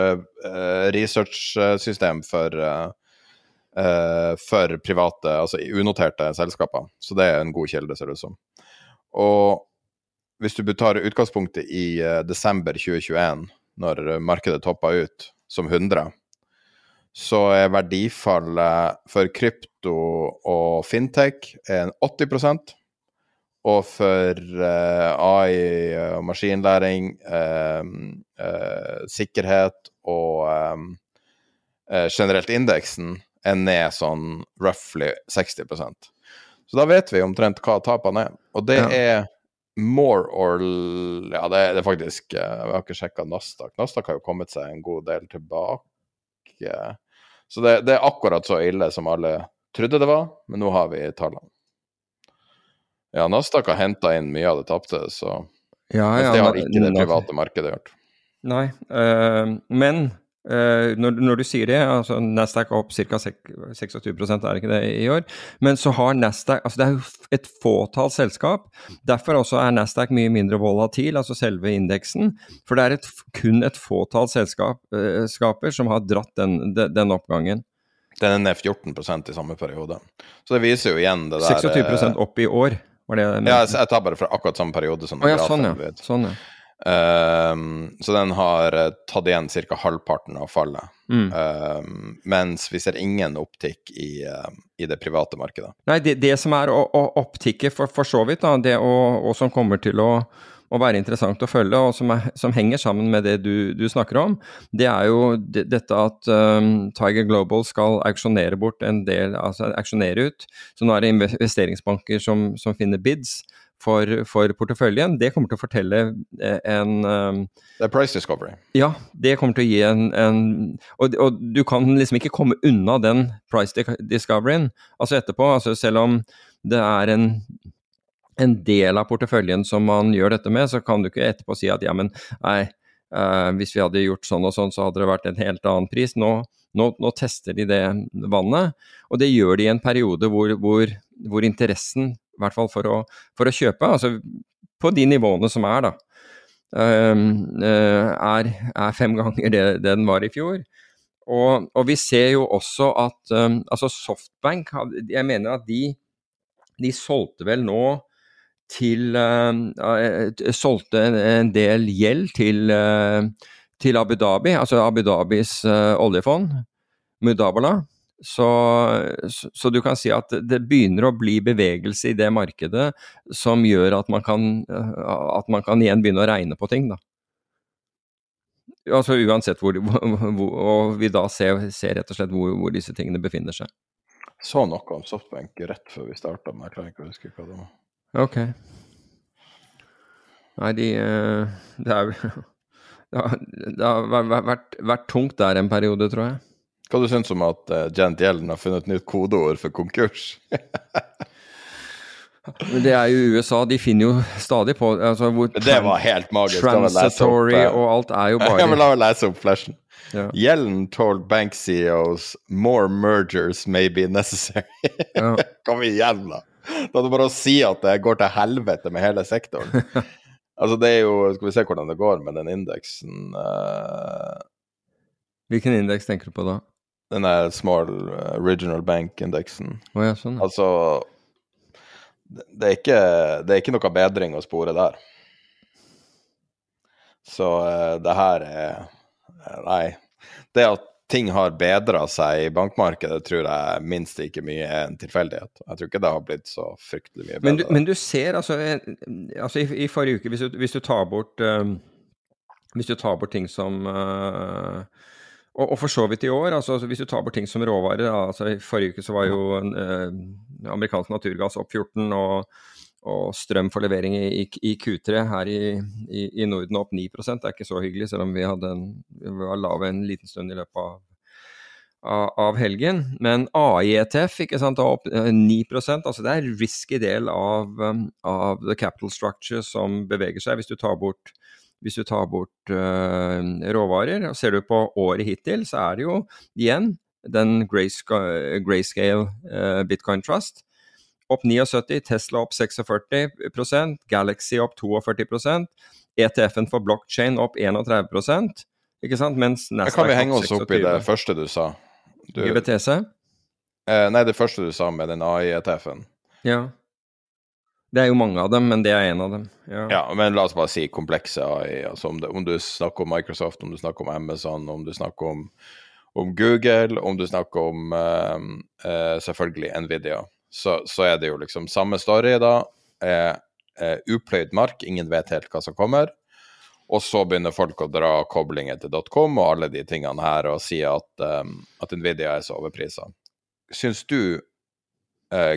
research-system for for private, altså unoterte selskaper. Så det er en god kilde, ser det ut som. Og hvis du tar utgangspunktet i uh, desember 2021, når markedet toppa ut som 100, så er verdifallet for krypto og fintech en 80 og for uh, AI og maskinlæring, uh, sikkerhet og generelt indeksen er ned sånn roughly 60 så da vet vi omtrent hva tapene er. Og det ja. er more or Ja, det er, det er faktisk Jeg eh, har ikke sjekka Nasdaq. Nasdaq har jo kommet seg en god del tilbake. Så det, det er akkurat så ille som alle trodde det var, men nå har vi tallene. Ja, Nasdaq har henta inn mye av det tapte, så ja, ja, det har ikke det private markedet gjort. Nei, øh, men Uh, når, når, du sier det, altså Nasdaq er opp ca. 26 er det ikke det i år? Men så har Nasdaq altså Det er jo et fåtall selskap. Derfor også er Nasdaq mye mindre volatil, altså selve indeksen. For det er et, kun et fåtall selskaper uh, som har dratt den, de, den oppgangen. Den er ned 14% i samme periode. Så det viser jo igjen det der 26 eh, opp i år, var det jeg Ja, jeg tar bare fra akkurat samme periode som oh, ja, sånn, ja. sånn, ja. Um, så den har uh, tatt igjen ca. halvparten av fallet. Mm. Um, mens vi ser ingen opptikk i, uh, i det private markedet. Nei, det, det som er å, å opptikket for, for, så vidt, da, det og, og, som kommer til å, å, være interessant å følge, og som, er, som henger sammen med det du, du, snakker om, det er jo dette at um, Tiger Global skal auksjonere bort en del, altså auksjonere ut. Så nå er det investeringsbanker som, som finner bids for, for, porteføljen, det kommer til å fortelle eh, en um, Det er price discovery. Ja, det kommer til å gi en, en og, og, du kan liksom ikke komme unna den price discoveryen altså etterpå. altså Selv om det er en, en del av porteføljen som man gjør dette med, så kan du ikke etterpå si at ja, men nei, uh, hvis vi hadde gjort sånn og sånn, så hadde det vært en helt annen pris. Nå, nå, nå tester de det vannet, og det gjør de i en periode hvor, hvor, hvor interessen i hvert fall for å, for å kjøpe, altså på de nivåene som er, da, ehm, eh, er, er fem ganger det, det, den var i fjor. Og, og, vi ser jo også at um, altså Softbank Jeg mener at de, de solgte vel nå til uh, Solgte en, del gjeld til, uh, til Abu Dhabi, altså Abu Dhabis oljefond, Mudabala. Så, så, du kan si at det begynner å bli bevegelse i det markedet som gjør at man kan, at man kan igjen begynne å regne på ting, da. Altså uansett hvor, hvor Og vi da ser, ser, rett og slett hvor, hvor, disse tingene befinner seg. Så noe om softbank rett før vi starta, men jeg klarer ikke å huske hva det var. Ok. Nei, de eh, Det er Det har, det har vært, vært tungt der en periode, tror jeg. Hva du syns om at uh, Janet Yellen har funnet et nytt kodeord for konkurs? Men det er jo USA, de finner jo stadig på altså, Det var helt magisk. Transitory opp, uh, og alt er jo bare La meg lese opp flashen. Ja. Yellen told bank CEOs more mergers may be necessary. ja. Kom igjen, da! Da er det bare å si at det går til helvete med hele sektoren. altså, det er jo Skal vi se hvordan det går med den indeksen. Uh... Hvilken indeks tenker du på da? Den der small original bank-indeksen. Oh, ja, sånn. Altså det er, ikke, det er ikke noe bedring å spore der. Så uh, det her er uh, Nei. Det at ting har bedra seg i bankmarkedet, tror jeg minst ikke mye er en tilfeldighet. Jeg tror ikke det har blitt så fryktelig mye bedre. Men du, men du ser altså, altså i, i, forrige uke, hvis du, hvis du tar bort um, Hvis du tar bort ting som uh, og, og, for så vidt i år, altså hvis du tar bort ting som råvarer altså I forrige uke så var jo eh, amerikansk naturgass opp 14, og, og strøm for levering i, i Q3 her i, i, i, Norden opp 9% Det er ikke så hyggelig, selv om vi, hadde en, vi var lave en liten stund i løpet av, av, helgen. Men AIETF ikke sant, er opp 9 eh, altså Det er en risky del av, av the capital structure som beveger seg. Hvis du tar bort hvis du tar bort uh, råvarer. og Ser du på året hittil, så er det jo igjen den grayscale, uh, bitcoin trust. Opp 79, Tesla opp 46% Galaxy opp 42 ETF-en for blockchain opp 31% ikke sant? Mens Nasdaq Kan vi henge oss opp i det første du sa? Du, GBTC? Eh, nei, det første du sa med den AI-ETF-en. Ja. Det er jo mange av dem, men det er en av dem. Ja, ja men la oss bare si komplekse AI. Altså om, det, om, du snakker om Microsoft, om du snakker om Amazon, om du snakker om, om Google, om du snakker om uh, uh, selvfølgelig Nvidia, så, så, er det jo liksom samme story da. Uh, upløyd mark, ingen vet helt hva som kommer. Og så begynner folk å dra koblinger til .com og alle de tingene her og si at, um, at Nvidia er så overprisa. Syns du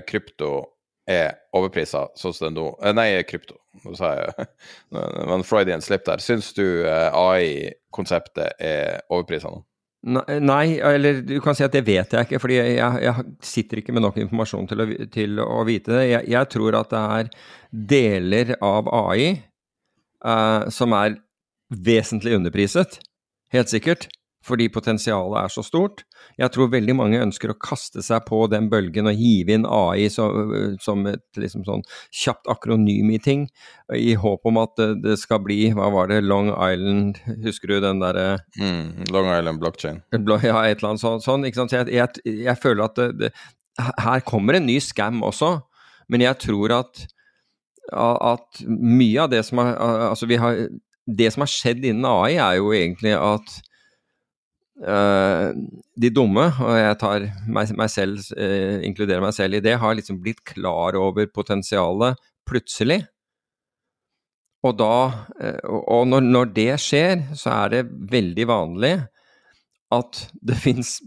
krypto er overprisa, sånn som det nå eh, Nei, krypto. Nå sa jeg Men Freudian slip der. Syns du eh, AI-konseptet er overprisa nå? Nei, eller du kan si at det vet jeg ikke, fordi jeg, jeg sitter ikke med nok informasjon til å, til å vite det. Jeg, jeg, tror at det er deler av AI uh, eh, som er vesentlig underpriset. Helt sikkert fordi potensialet er så stort. Jeg tror veldig mange ønsker å kaste seg på den bølgen og hive inn AI som, som et liksom sånn kjapt akronym i ting, i håp om at det skal bli Hva var det, Long Island Husker du den derre mm, Long Island blockchain. Ja, et eller annet sånt. sånn, ikke sant? Jeg, jeg, jeg føler at det, det, her kommer en ny scam også, men jeg tror at at mye av det som har, altså vi har, det som har skjedd innen AI, er jo egentlig at de dumme, og jeg tar meg, meg selv, uh, inkluderer meg selv i det, har liksom blitt klar over potensialet plutselig. Og da uh, Og når, når, det skjer, så er det veldig vanlig at det fins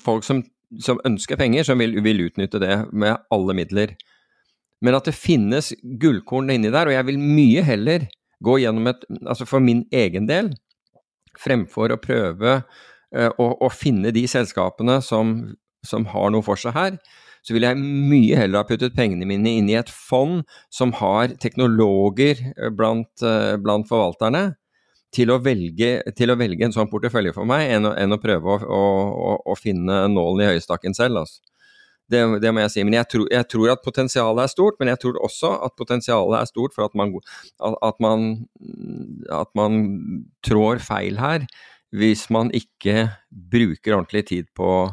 folk som, som, ønsker penger, som vil, vil, utnytte det med alle midler. Men at det finnes gullkorn inni der, og jeg vil mye heller gå gjennom et Altså for min egen del, fremfor å prøve uh, å, å, finne de selskapene som, som har noe for seg her, så ville jeg mye heller ha puttet pengene mine inn i et fond som har teknologer blant, uh, blant forvalterne, til å, velge, til å, velge, en sånn portefølje for meg, enn å, enn å prøve å, å, finne nålen i høyestakken selv. Altså. Det, det, må jeg si. Men jeg tror, jeg tror, at potensialet er stort, men jeg tror også at potensialet er stort for at man, at man, at man trår feil her, hvis man ikke bruker ordentlig tid på,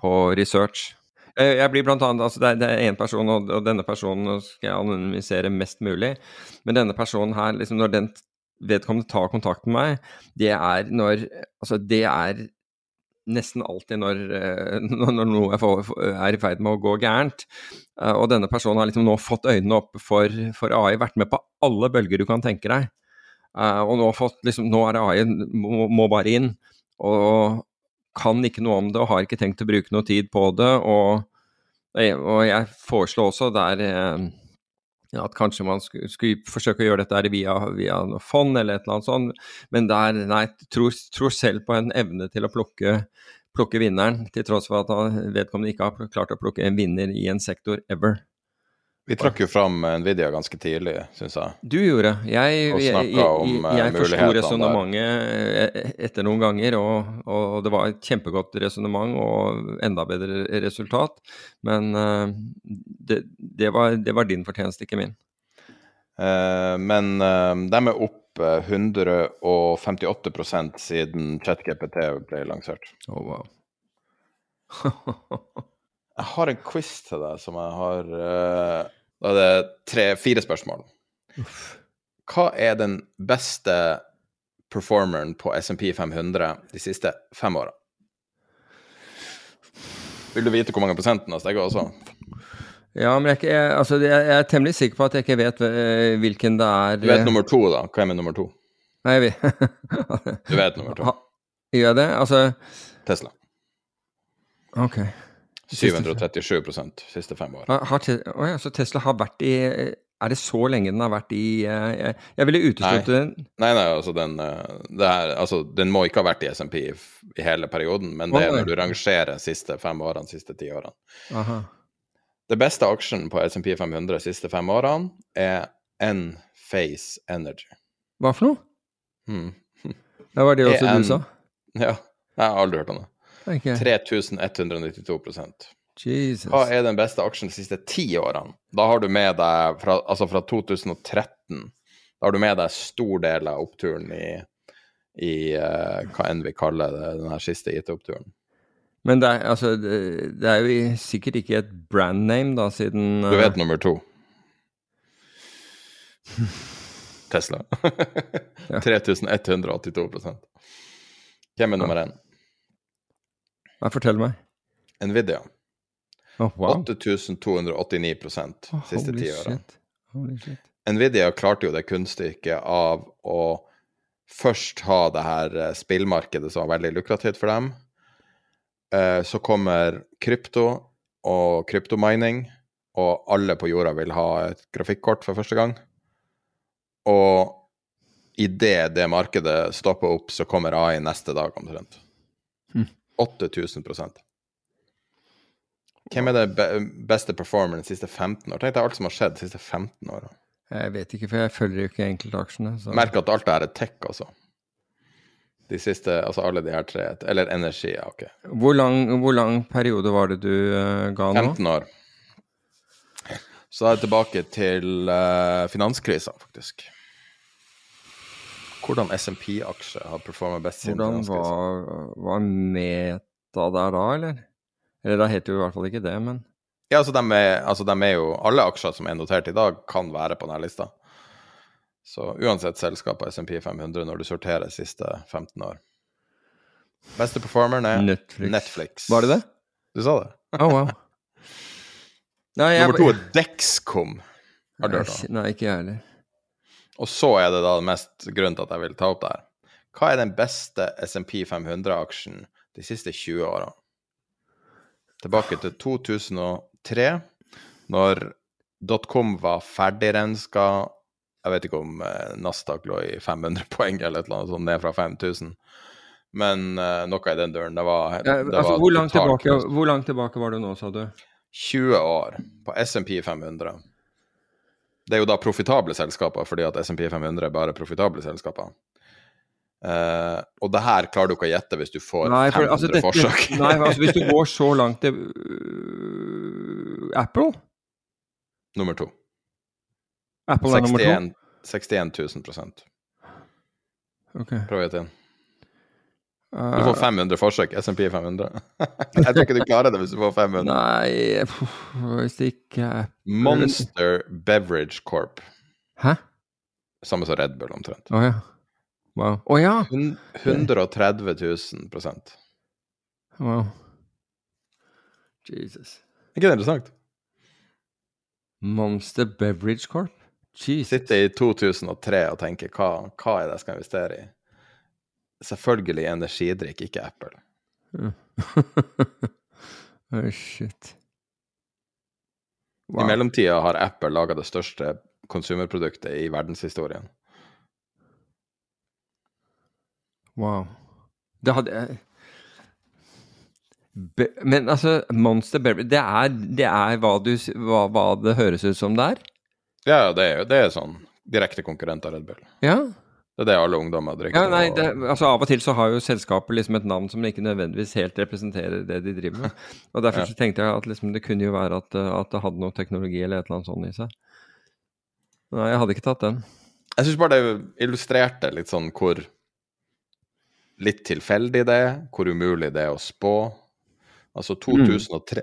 på research. Eh, jeg blir blant annet, altså det, er én person, og, denne personen skal jeg anonymisere mest mulig. Men denne personen her, liksom når den vedkommende tar kontakt med meg, det er når Altså, det er nesten alltid når, eh, når noe er i ferd med å gå gærent. Eh, og denne personen har liksom nå fått øynene opp for, for, AI, vært med på alle bølger du kan tenke deg. Eh, og nå, fått, liksom, nå er AI må, må, bare inn, og kan ikke noe om det og har ikke tenkt å bruke noe tid på det. Og, og jeg foreslår også der at kanskje man skulle, skulle, forsøke å gjøre dette via, via noe fond eller et eller annet sånt, men der, nei, tror, tror selv på en evne til å plukke, plukke vinneren, til tross for at vedkommende ikke har klart å plukke en vinner i en sektor ever. Vi trakk jo fram Nvidia ganske tidlig, syns jeg. Du gjorde. Jeg, jeg, jeg, jeg, jeg eh, forsto resonnementet eh, etter noen ganger, og, og, det var et kjempegodt resonnement og enda bedre resultat. Men uh, det, det, var, det, var, din fortjeneste, ikke min. Uh, men de er opp 158% siden ChatGPT ble lansert. Oh, wow. Jeg har en quiz til deg som jeg har uh, Da er det tre-fire spørsmål. Uff. Hva er den beste performeren på SMP 500 de siste fem åra? Vil du vite hvor mange prosenten har steget også? Ja, men jeg, jeg, altså, jeg, jeg, er temmelig sikker på at jeg ikke vet uh, hvilken det er. Du vet nummer to, da? Hva er med nummer to? Nei, vi Du vet nummer to? gjør jeg det? Altså Tesla. Ok. 737% siste fem år. Har, oh ja, så Tesla har vært i Er det så lenge den har vært i Jeg, eh, jeg ville uteslutte den. Nei, nei, altså den, eh, her, altså den må ikke ha vært i SMP i, i hele perioden, men det er når du rangerer siste fem årene, siste ti årene. Aha. Det beste aksjen på SMP 500 siste fem årene er N-Face Energy. Hva for noe? Hmm. Det var det også du sa? Ja. Jeg har aldri hørt om det. Okay. 3192 Jesus. Hva er den beste aksjen de siste ti årene? Da har du med deg fra, altså fra 2013 Da har du med deg stor del av oppturen i, i uh, hva enn vi kaller det, den her siste IT-oppturen. Men det er, altså, det, det er jo sikkert ikke et brand name, da, siden uh... Du vet nummer to. Tesla. 3182 Hvem er nummer én? Nei, fortell meg. Nvidia. Oh, wow. 8289 oh, siste ti åra. Nvidia klarte jo det kunststykket av å først ha det her eh, spillmarkedet som var veldig lukrativt for dem. Eh, så kommer krypto og kryptomining, og alle på jorda vil ha et grafikkort for første gang. Og idet det markedet stopper opp, så kommer AI neste dag omtrent. 8000% Hvem er det beste performeren de siste 15 år? Tenk deg alt som har skjedd de siste 15 åra. Jeg vet ikke, for jeg følger jo ikke enkeltaksjene. Så... Merk at alt det her er tech, altså. De siste, altså alle de her tre. Eller energi, ja, ok. Hvor lang, hvor lang periode var det du uh, ga nå? 15 år. Så da er jeg tilbake til uh, finanskrisa, faktisk. Hvordan SMP-aksjer har performa best siden Hvordan var, var Meta der da, eller? Eller da heter jo i hvert fall ikke det, men Ja, altså de, er, altså de er jo Alle aksjer som er notert i dag, kan være på denne lista. Så uansett selskap av SMP 500 når du sorterer siste 15 år. Beste performeren er Netflix. Netflix. Var det det? Du sa det? Oh, wow. Nei, jeg... Nummer to er Dexcom. Har du hørt om? Nei, ikke jeg heller. Og så er det da mest grunnen til at jeg vil ta opp det her. Hva er den beste SMP 500-aksjen de siste 20 årene? Tilbake til 2003, når .com var ferdigrenska. Jeg vet ikke om eh, Nasdaq lå i 500 poeng eller et eller annet sånt, ned fra 5000. Men uh, noe i den døren. Det var, det altså, var hvor, langt tilbake, hvor langt tilbake var du nå, sa du? 20 år på SMP 500. Det er jo da profitable selskaper, fordi at SMP 500 er bare profitable selskaper. Uh, og det her klarer du ikke å gjette hvis du får Nei, for, 500 altså, dette, forsøk. nei, altså, hvis du går så langt til uh, Apple nummer to. Apple er nummer to? 61, 61 000 prosent. Ok. Prøv å gjette igjen. Du får 500 forsøk. SMP 500. Jeg tror ikke du klarer det hvis du får 500. Nei, hvis ikke er Monster Beverage Corp. Hæ? Samme som Red Bull, omtrent. Å ja. Wow. Å ja! 130 000 prosent. Wow. Jesus. Er ikke det interessant? Monster Beverage Corp? Jesus. Sitter i 2003 og tenker hva, hva er det jeg skal investere i? Selvfølgelig energidrikk, ikke Apple. oh, shit. I mellomtida har Apple laga det største konsumerproduktet i verdenshistorien. Wow. Det hadde Be Men altså, Monster Beverage Det det er hva, du, hva, hva det høres ut som det er? Ja, det er jo det er sånn direkte konkurrent av Red Bull. Ja? Det er det alle ungdommer drikker. ja nei, det, altså Av og til så har jo selskapet liksom et navn som ikke nødvendigvis helt representerer det de driver med. Og Derfor Ja. så tenkte jeg at liksom det kunne jo være at, eh, at det hadde noe teknologi eller et eller annet sånt i seg. Nei, jeg hadde ikke tatt den. Jeg syns bare det illustrerte litt sånn hvor litt tilfeldig det er, hvor umulig det er å spå. Altså 2003,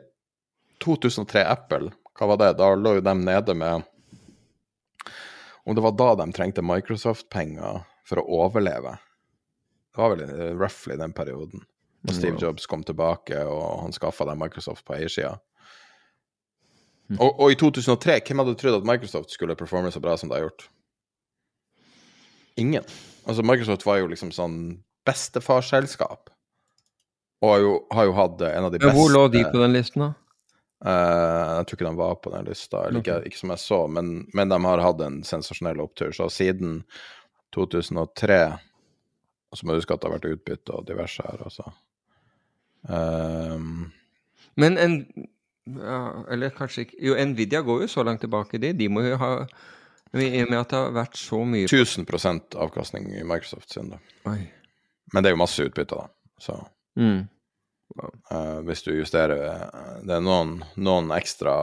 2003 Apple, hva var det? Da lå jo de nede med Om det var da de trengte Microsoft-penger for å overleve. Det var vel eh, roughly den perioden. Og Steve Jobs kom tilbake, og han skaffa dem Microsoft på eiersida. Og, og i 2003, hvem hadde trodd at Microsoft skulle performe så bra som det har gjort? Ingen. Altså, Microsoft var jo liksom sånn bestefarsselskap. Og har jo, har jo hatt en av de beste hvor lå de på den listen, da? Eh, jeg tror ikke de var på den lista, eller ikke, ikke som jeg så, men, men de har hatt en sensasjonell opptur. Så siden 2003 Og så må du huske at det har vært utbytte og diverse her, altså. Ehm, Men en ja, Eller kanskje ikke Jo, Nvidia går jo så langt tilbake, de. De må jo ha I og med at det har vært så mye 1000% avkastning i Microsoft sin, da. Oi. Men det er jo masse utbytte, da. Så Mm. Eh, hvis du justerer eh, Det er noen, noen ekstra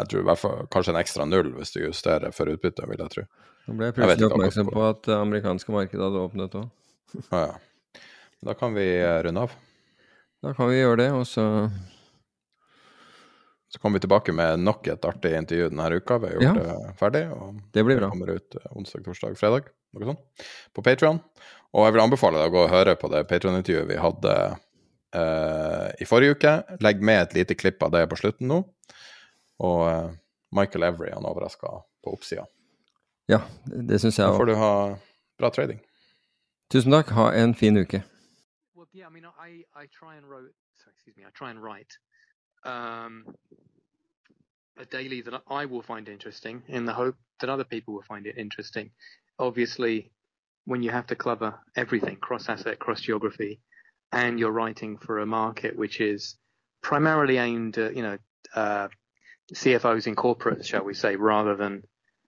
Jeg tror i hvert fall kanskje en ekstra null hvis du justerer for utbytte, vil jeg tro. Nå ble jeg plutselig oppmerksom på at det amerikanske markedet hadde åpnet òg. Ah, ja. Da kan vi eh, runde av. Da kan vi gjøre det, og så Så kommer vi tilbake med nok et artig intervju denne uka. Vi har gjort Ja. det ferdig. og Det blir det bra. kommer ut onsdag, torsdag, fredag. Noe sånt. På Patrion. Og jeg vil anbefale deg å gå og høre på det Patreon-intervjuet vi hadde eh, i forrige uke. Legg med et lite klipp av det på slutten nå. Og uh, Michael Every han overraska på oppsida. Ja, det, det syns jeg Da får du ha bra trading. Tusen takk. Ha en fin uke. Well, yeah, I mean, I, I try and wrote, sorry, excuse me, I try and write um, a daily that I will find interesting in the hope that other people will find it interesting. Obviously, when you have to cover everything, cross asset, cross geography, and you're writing for a market which is primarily aimed at, you know, uh, CFOs in corporates, shall we say, rather than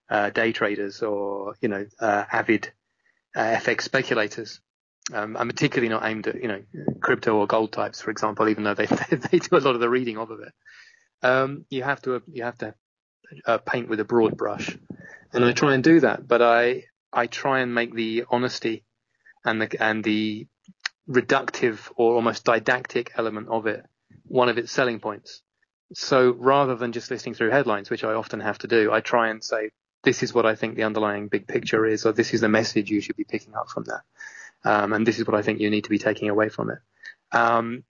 uh, day traders or, you know, uh, avid uh, FX speculators. Um, I'm particularly not aimed at, you know, crypto or gold types, for example, even though they they do a lot of the reading of it. Um, you have to you have to uh, paint with a broad brush, and I try and do that. But I I try and make the honesty and the and the reductive or almost didactic element of it one of its selling points. So rather than just listening through headlines, which I often have to do, I try and say this is what I think the underlying big picture is, or this is the message you should be picking up from that. Um, and this is what I think you need to be taking away from it. Um,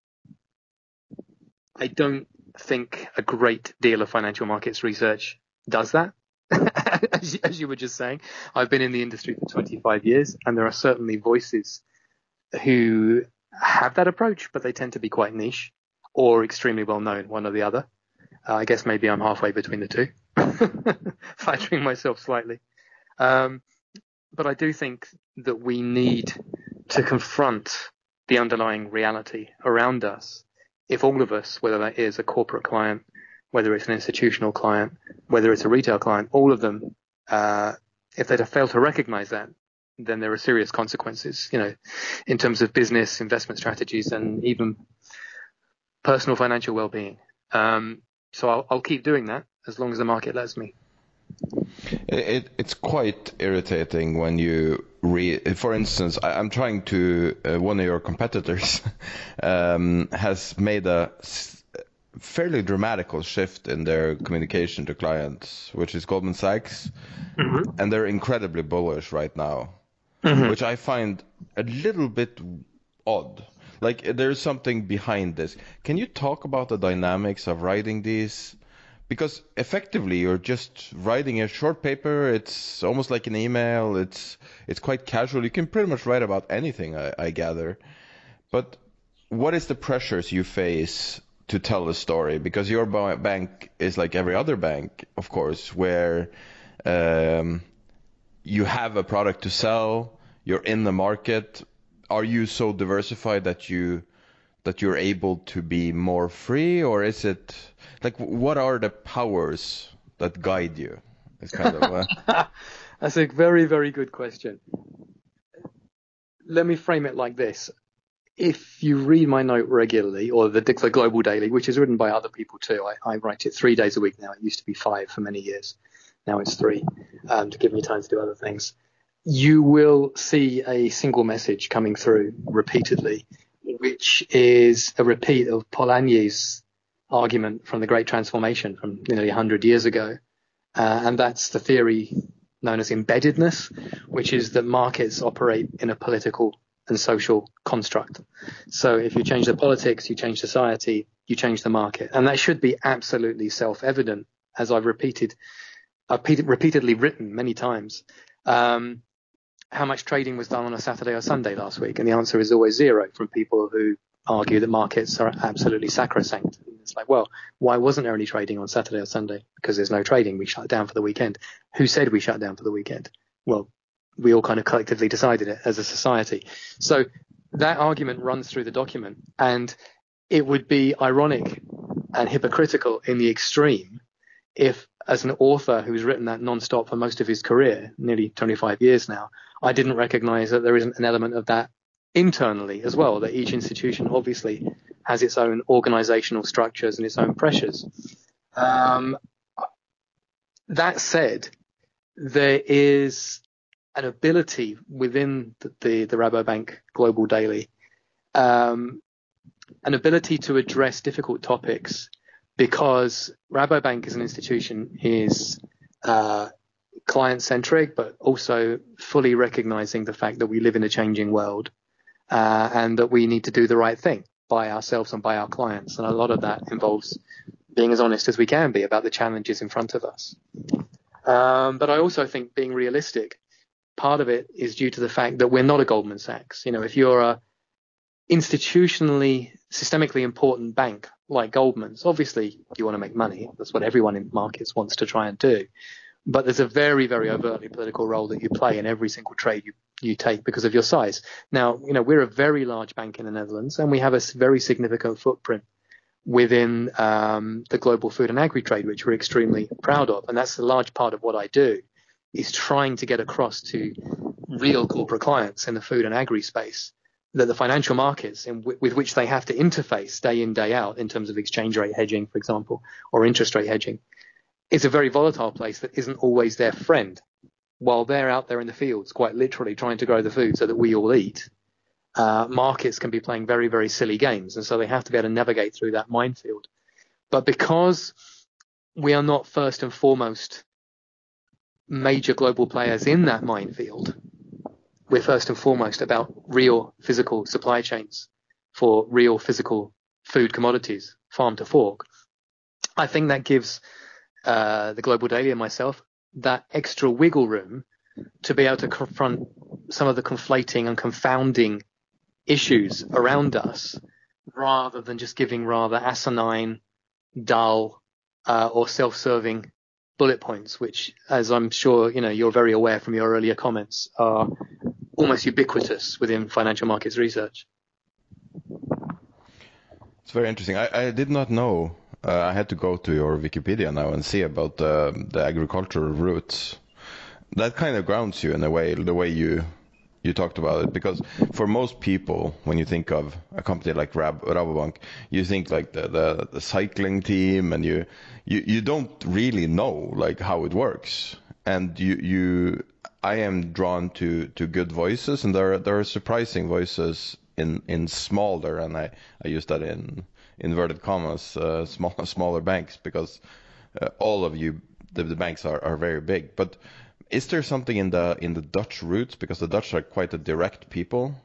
I don't think a great deal of financial markets research does that. as, you, as you were just saying, I've been in the industry for 25 years, and there are certainly voices who have that approach, but they tend to be quite niche or extremely well known, one or the other. Uh, I guess maybe I'm halfway between the two. flattering myself slightly. Um, but I do think that we need to confront the underlying reality around us. If all of us, whether that is a corporate client, whether it's an institutional client, whether it's a retail client, all of them, uh, if they fail to recognize that, then there are serious consequences, you know, in terms of business, investment strategies, and even personal financial well-being. Um, so I'll, I'll, keep doing that as long as the market lets me. It, it's quite irritating when you read. For instance, I, am trying to. Uh, one of your competitors um, has made a fairly dramatical shift in their communication to clients, which is Goldman Sachs, mm-hmm. and they're incredibly bullish right now, mm-hmm. which I find a little bit odd. Like there's something behind this. Can you talk about the dynamics of writing these? Because effectively, you're just writing a short paper. It's almost like an email. It's it's quite casual. You can pretty much write about anything, I, I gather. But what is the pressures you face to tell the story because your bank is like every other bank, of course, where um, you have a product to sell, you're in the market. Are you so diversified that you that you're able to be more free, or is it like what are the powers that guide you? It's kind of a... that's a very very good question. Let me frame it like this if you read my note regularly, or the, the Global Daily, which is written by other people too, I, I, write it three days a week now. It used to be five for many years. Now it's three um, to give me time to do other things. You will see a single message coming through repeatedly, which is a repeat of Polanyi's argument from the Great Transformation from nearly 100 years ago. Uh, and that's the theory known as embeddedness, which is that markets operate in a political and social construct. So if you change the politics, you change society, you change the market. And that should be absolutely self-evident, as I've repeated, I've repeatedly written many times. Um, how much trading was done on a Saturday or Sunday last week? And the answer is always zero from people who argue that markets are absolutely sacrosanct. It's like, well, why wasn't there any trading on Saturday or Sunday? Because there's no trading. We shut down for the weekend. Who said we shut down for the weekend? Well, we all kind of collectively decided it as a society. So that argument runs through the document, and it would be ironic and hypocritical in the extreme if, as an author who's written that non-stop for most of his career, nearly 25 years now, I didn't recognize that there isn't an element of that internally as well, that each institution obviously has its own organizational structures and its own pressures. Um, that said, there is an ability within the, the, the Rabobank Global Daily, um, an ability to address difficult topics because Rabobank as an institution is uh, client centric, but also fully recognizing the fact that we live in a changing world uh, and that we need to do the right thing by ourselves and by our clients. And a lot of that involves being as honest as we can be about the challenges in front of us. Um, but I also think being realistic part of it is due to the fact that we're not a Goldman Sachs. You know, if you're a institutionally, systemically important bank like Goldman's, obviously you want to make money. That's what everyone in markets wants to try and do. But there's a very, very overtly political role that you play in every single trade you, you take because of your size. Now, you know, we're a very large bank in the Netherlands and we have a very significant footprint within um, the global food and agri trade, which we're extremely proud of. And that's a large part of what I do is trying to get across to real corporate clients in the food and agri space that the financial markets w- with which they have to interface day in, day out in terms of exchange rate hedging, for example, or interest rate hedging, is a very volatile place that isn't always their friend. While they're out there in the fields, quite literally trying to grow the food so that we all eat, uh, markets can be playing very, very silly games. And so they have to be able to navigate through that minefield. But because we are not first and foremost major global players in that minefield, we're first and foremost about real physical supply chains for real physical food commodities, farm to fork. I think that gives uh, the Global Daily and myself that extra wiggle room to be able to confront some of the conflating and confounding issues around us rather than just giving rather asinine, dull, uh, or self-serving bullet points, which, as I'm sure you know, you're very aware from your earlier comments, are almost ubiquitous within financial markets research. It's very interesting. I, I did not know. Uh, I had to go to your Wikipedia now and see about the, the agricultural roots. That kind of grounds you in a way, the way you you talked about it because for most people when you think of a company like Rab- Rabobank you think like the, the, the cycling team and you, you you don't really know like how it works. And you you I am drawn to to good voices and there are, there are surprising voices in in smaller and I I use that in inverted commas uh, small smaller banks because uh, all of you the, the banks are, are very big. But is there something in the in the Dutch roots because the Dutch are quite a direct people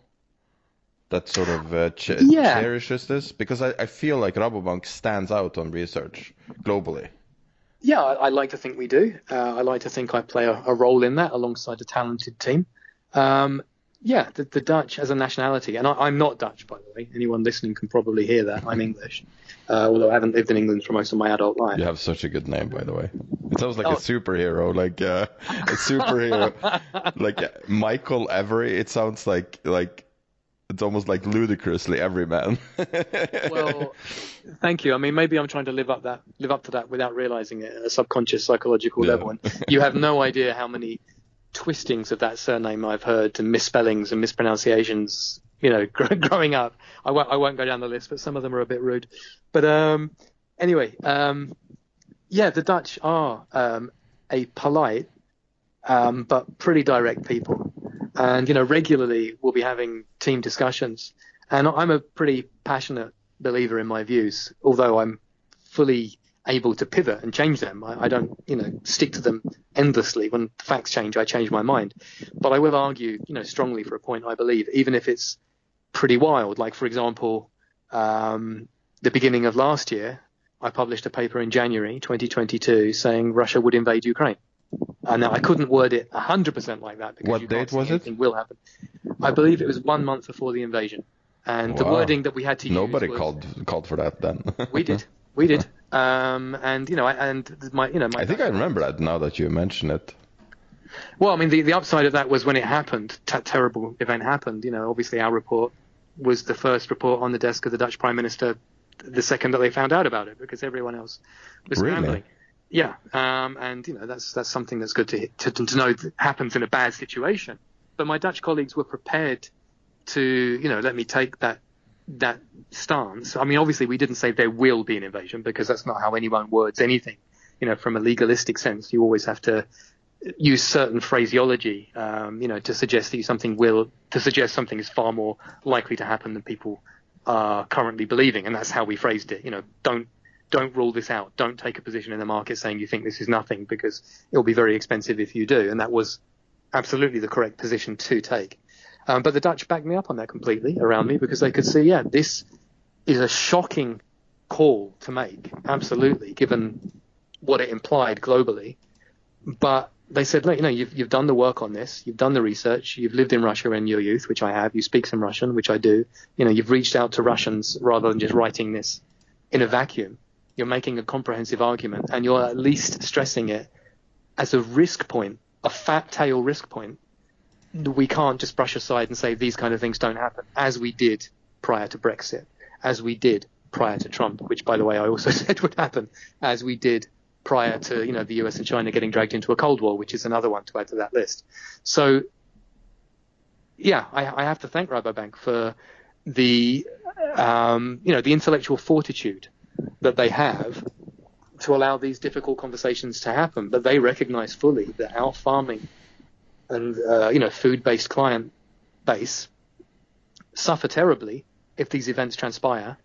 that sort of uh, ch yeah. cherishes this? Because I, I feel like Rabobank stands out on research globally. Yeah, I, I like to think we do. Uh, I like to think I play a, a, role in that alongside a talented team. Um, yeah, the, the, Dutch as a nationality, and I, am not Dutch, by the way. Anyone listening can probably hear that. I'm English, uh, although I haven't lived in England for most of my adult life. You have such a good name, by the way. It sounds like oh. a superhero, like uh, a superhero, like uh, Michael Every. It sounds like like it's almost like ludicrously everyman. well, thank you. I mean, maybe I'm trying to live up that live up to that without realizing it at a subconscious psychological yeah. level. And you have no idea how many twistings of that surname I've heard and misspellings and mispronunciations. You know, growing up, I won't I won't go down the list, but some of them are a bit rude. But um, anyway, um, yeah, the Dutch are um, a polite um, but pretty direct people, and you know, regularly we'll be having team discussions. And I'm a pretty passionate believer in my views, although I'm fully able to pivot and change them. I, I, don't, you know, stick to them endlessly. When facts change, I change my mind. But I will argue, you know, strongly for a point I believe, even if it's pretty wild. Like, for example, um, the beginning of last year, I published a paper in January 2022 saying Russia would invade Ukraine. And now I couldn't word it 100% like that because what date was it? Will happen. I believe it was one month before the invasion. And wow. the wording that we had to Nobody use Nobody called called for that then. we did. We did. Um, and you know, and my, you know, my I think I remember that now that you mention it. Well, I mean, the, the upside of that was when it happened, that terrible event happened. You know, obviously our report was the first report on the desk of the Dutch Prime Minister the second that they found out about it, because everyone else was really? scrambling. Yeah, um, and you know that's that's something that's good to, to to know happens in a bad situation. But my Dutch colleagues were prepared to, you know, let me take that that stance. I mean, obviously, we didn't say there will be an invasion because that's not how anyone words anything. You know, from a legalistic sense, you always have to use certain phraseology, um, you know, to suggest that something will, to suggest something is far more likely to happen than people are currently believing, and that's how we phrased it. You know, don't don't rule this out. Don't take a position in the market saying you think this is nothing because it'll be very expensive if you do, and that was absolutely the correct position to take. Um, but the Dutch backed me up on that completely around me because they could see, yeah, this is a shocking call to make, absolutely, given what it implied globally. But they said, look, you know, you've, you've done the work on this, you've done the research, you've lived in Russia in your youth, which I have, you speak some Russian, which I do, you know, you've reached out to Russians rather than just writing this in a vacuum. You're making a comprehensive argument and you're at least stressing it as a risk point, a fat tail risk point. We can't just brush aside and say these kind of things don't happen, as we did prior to Brexit, as we did prior to Trump, which, by the way, I also said would happen, as we did prior to you know the US and China getting dragged into a Cold War, which is another one to add to that list. So, yeah, I, I have to thank Rabobank for the um, you know the intellectual fortitude that they have to allow these difficult conversations to happen, but they recognise fully that our farming and uh, you know food-based client base suffer terribly if these events transpire.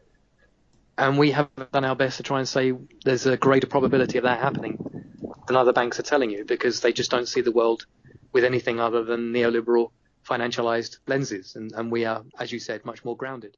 And we have done our best to try and say there's a greater probability of that happening than other banks are telling you because they just don't see the world with anything other than neoliberal financialized lenses. And, and we are, as you said, much more grounded.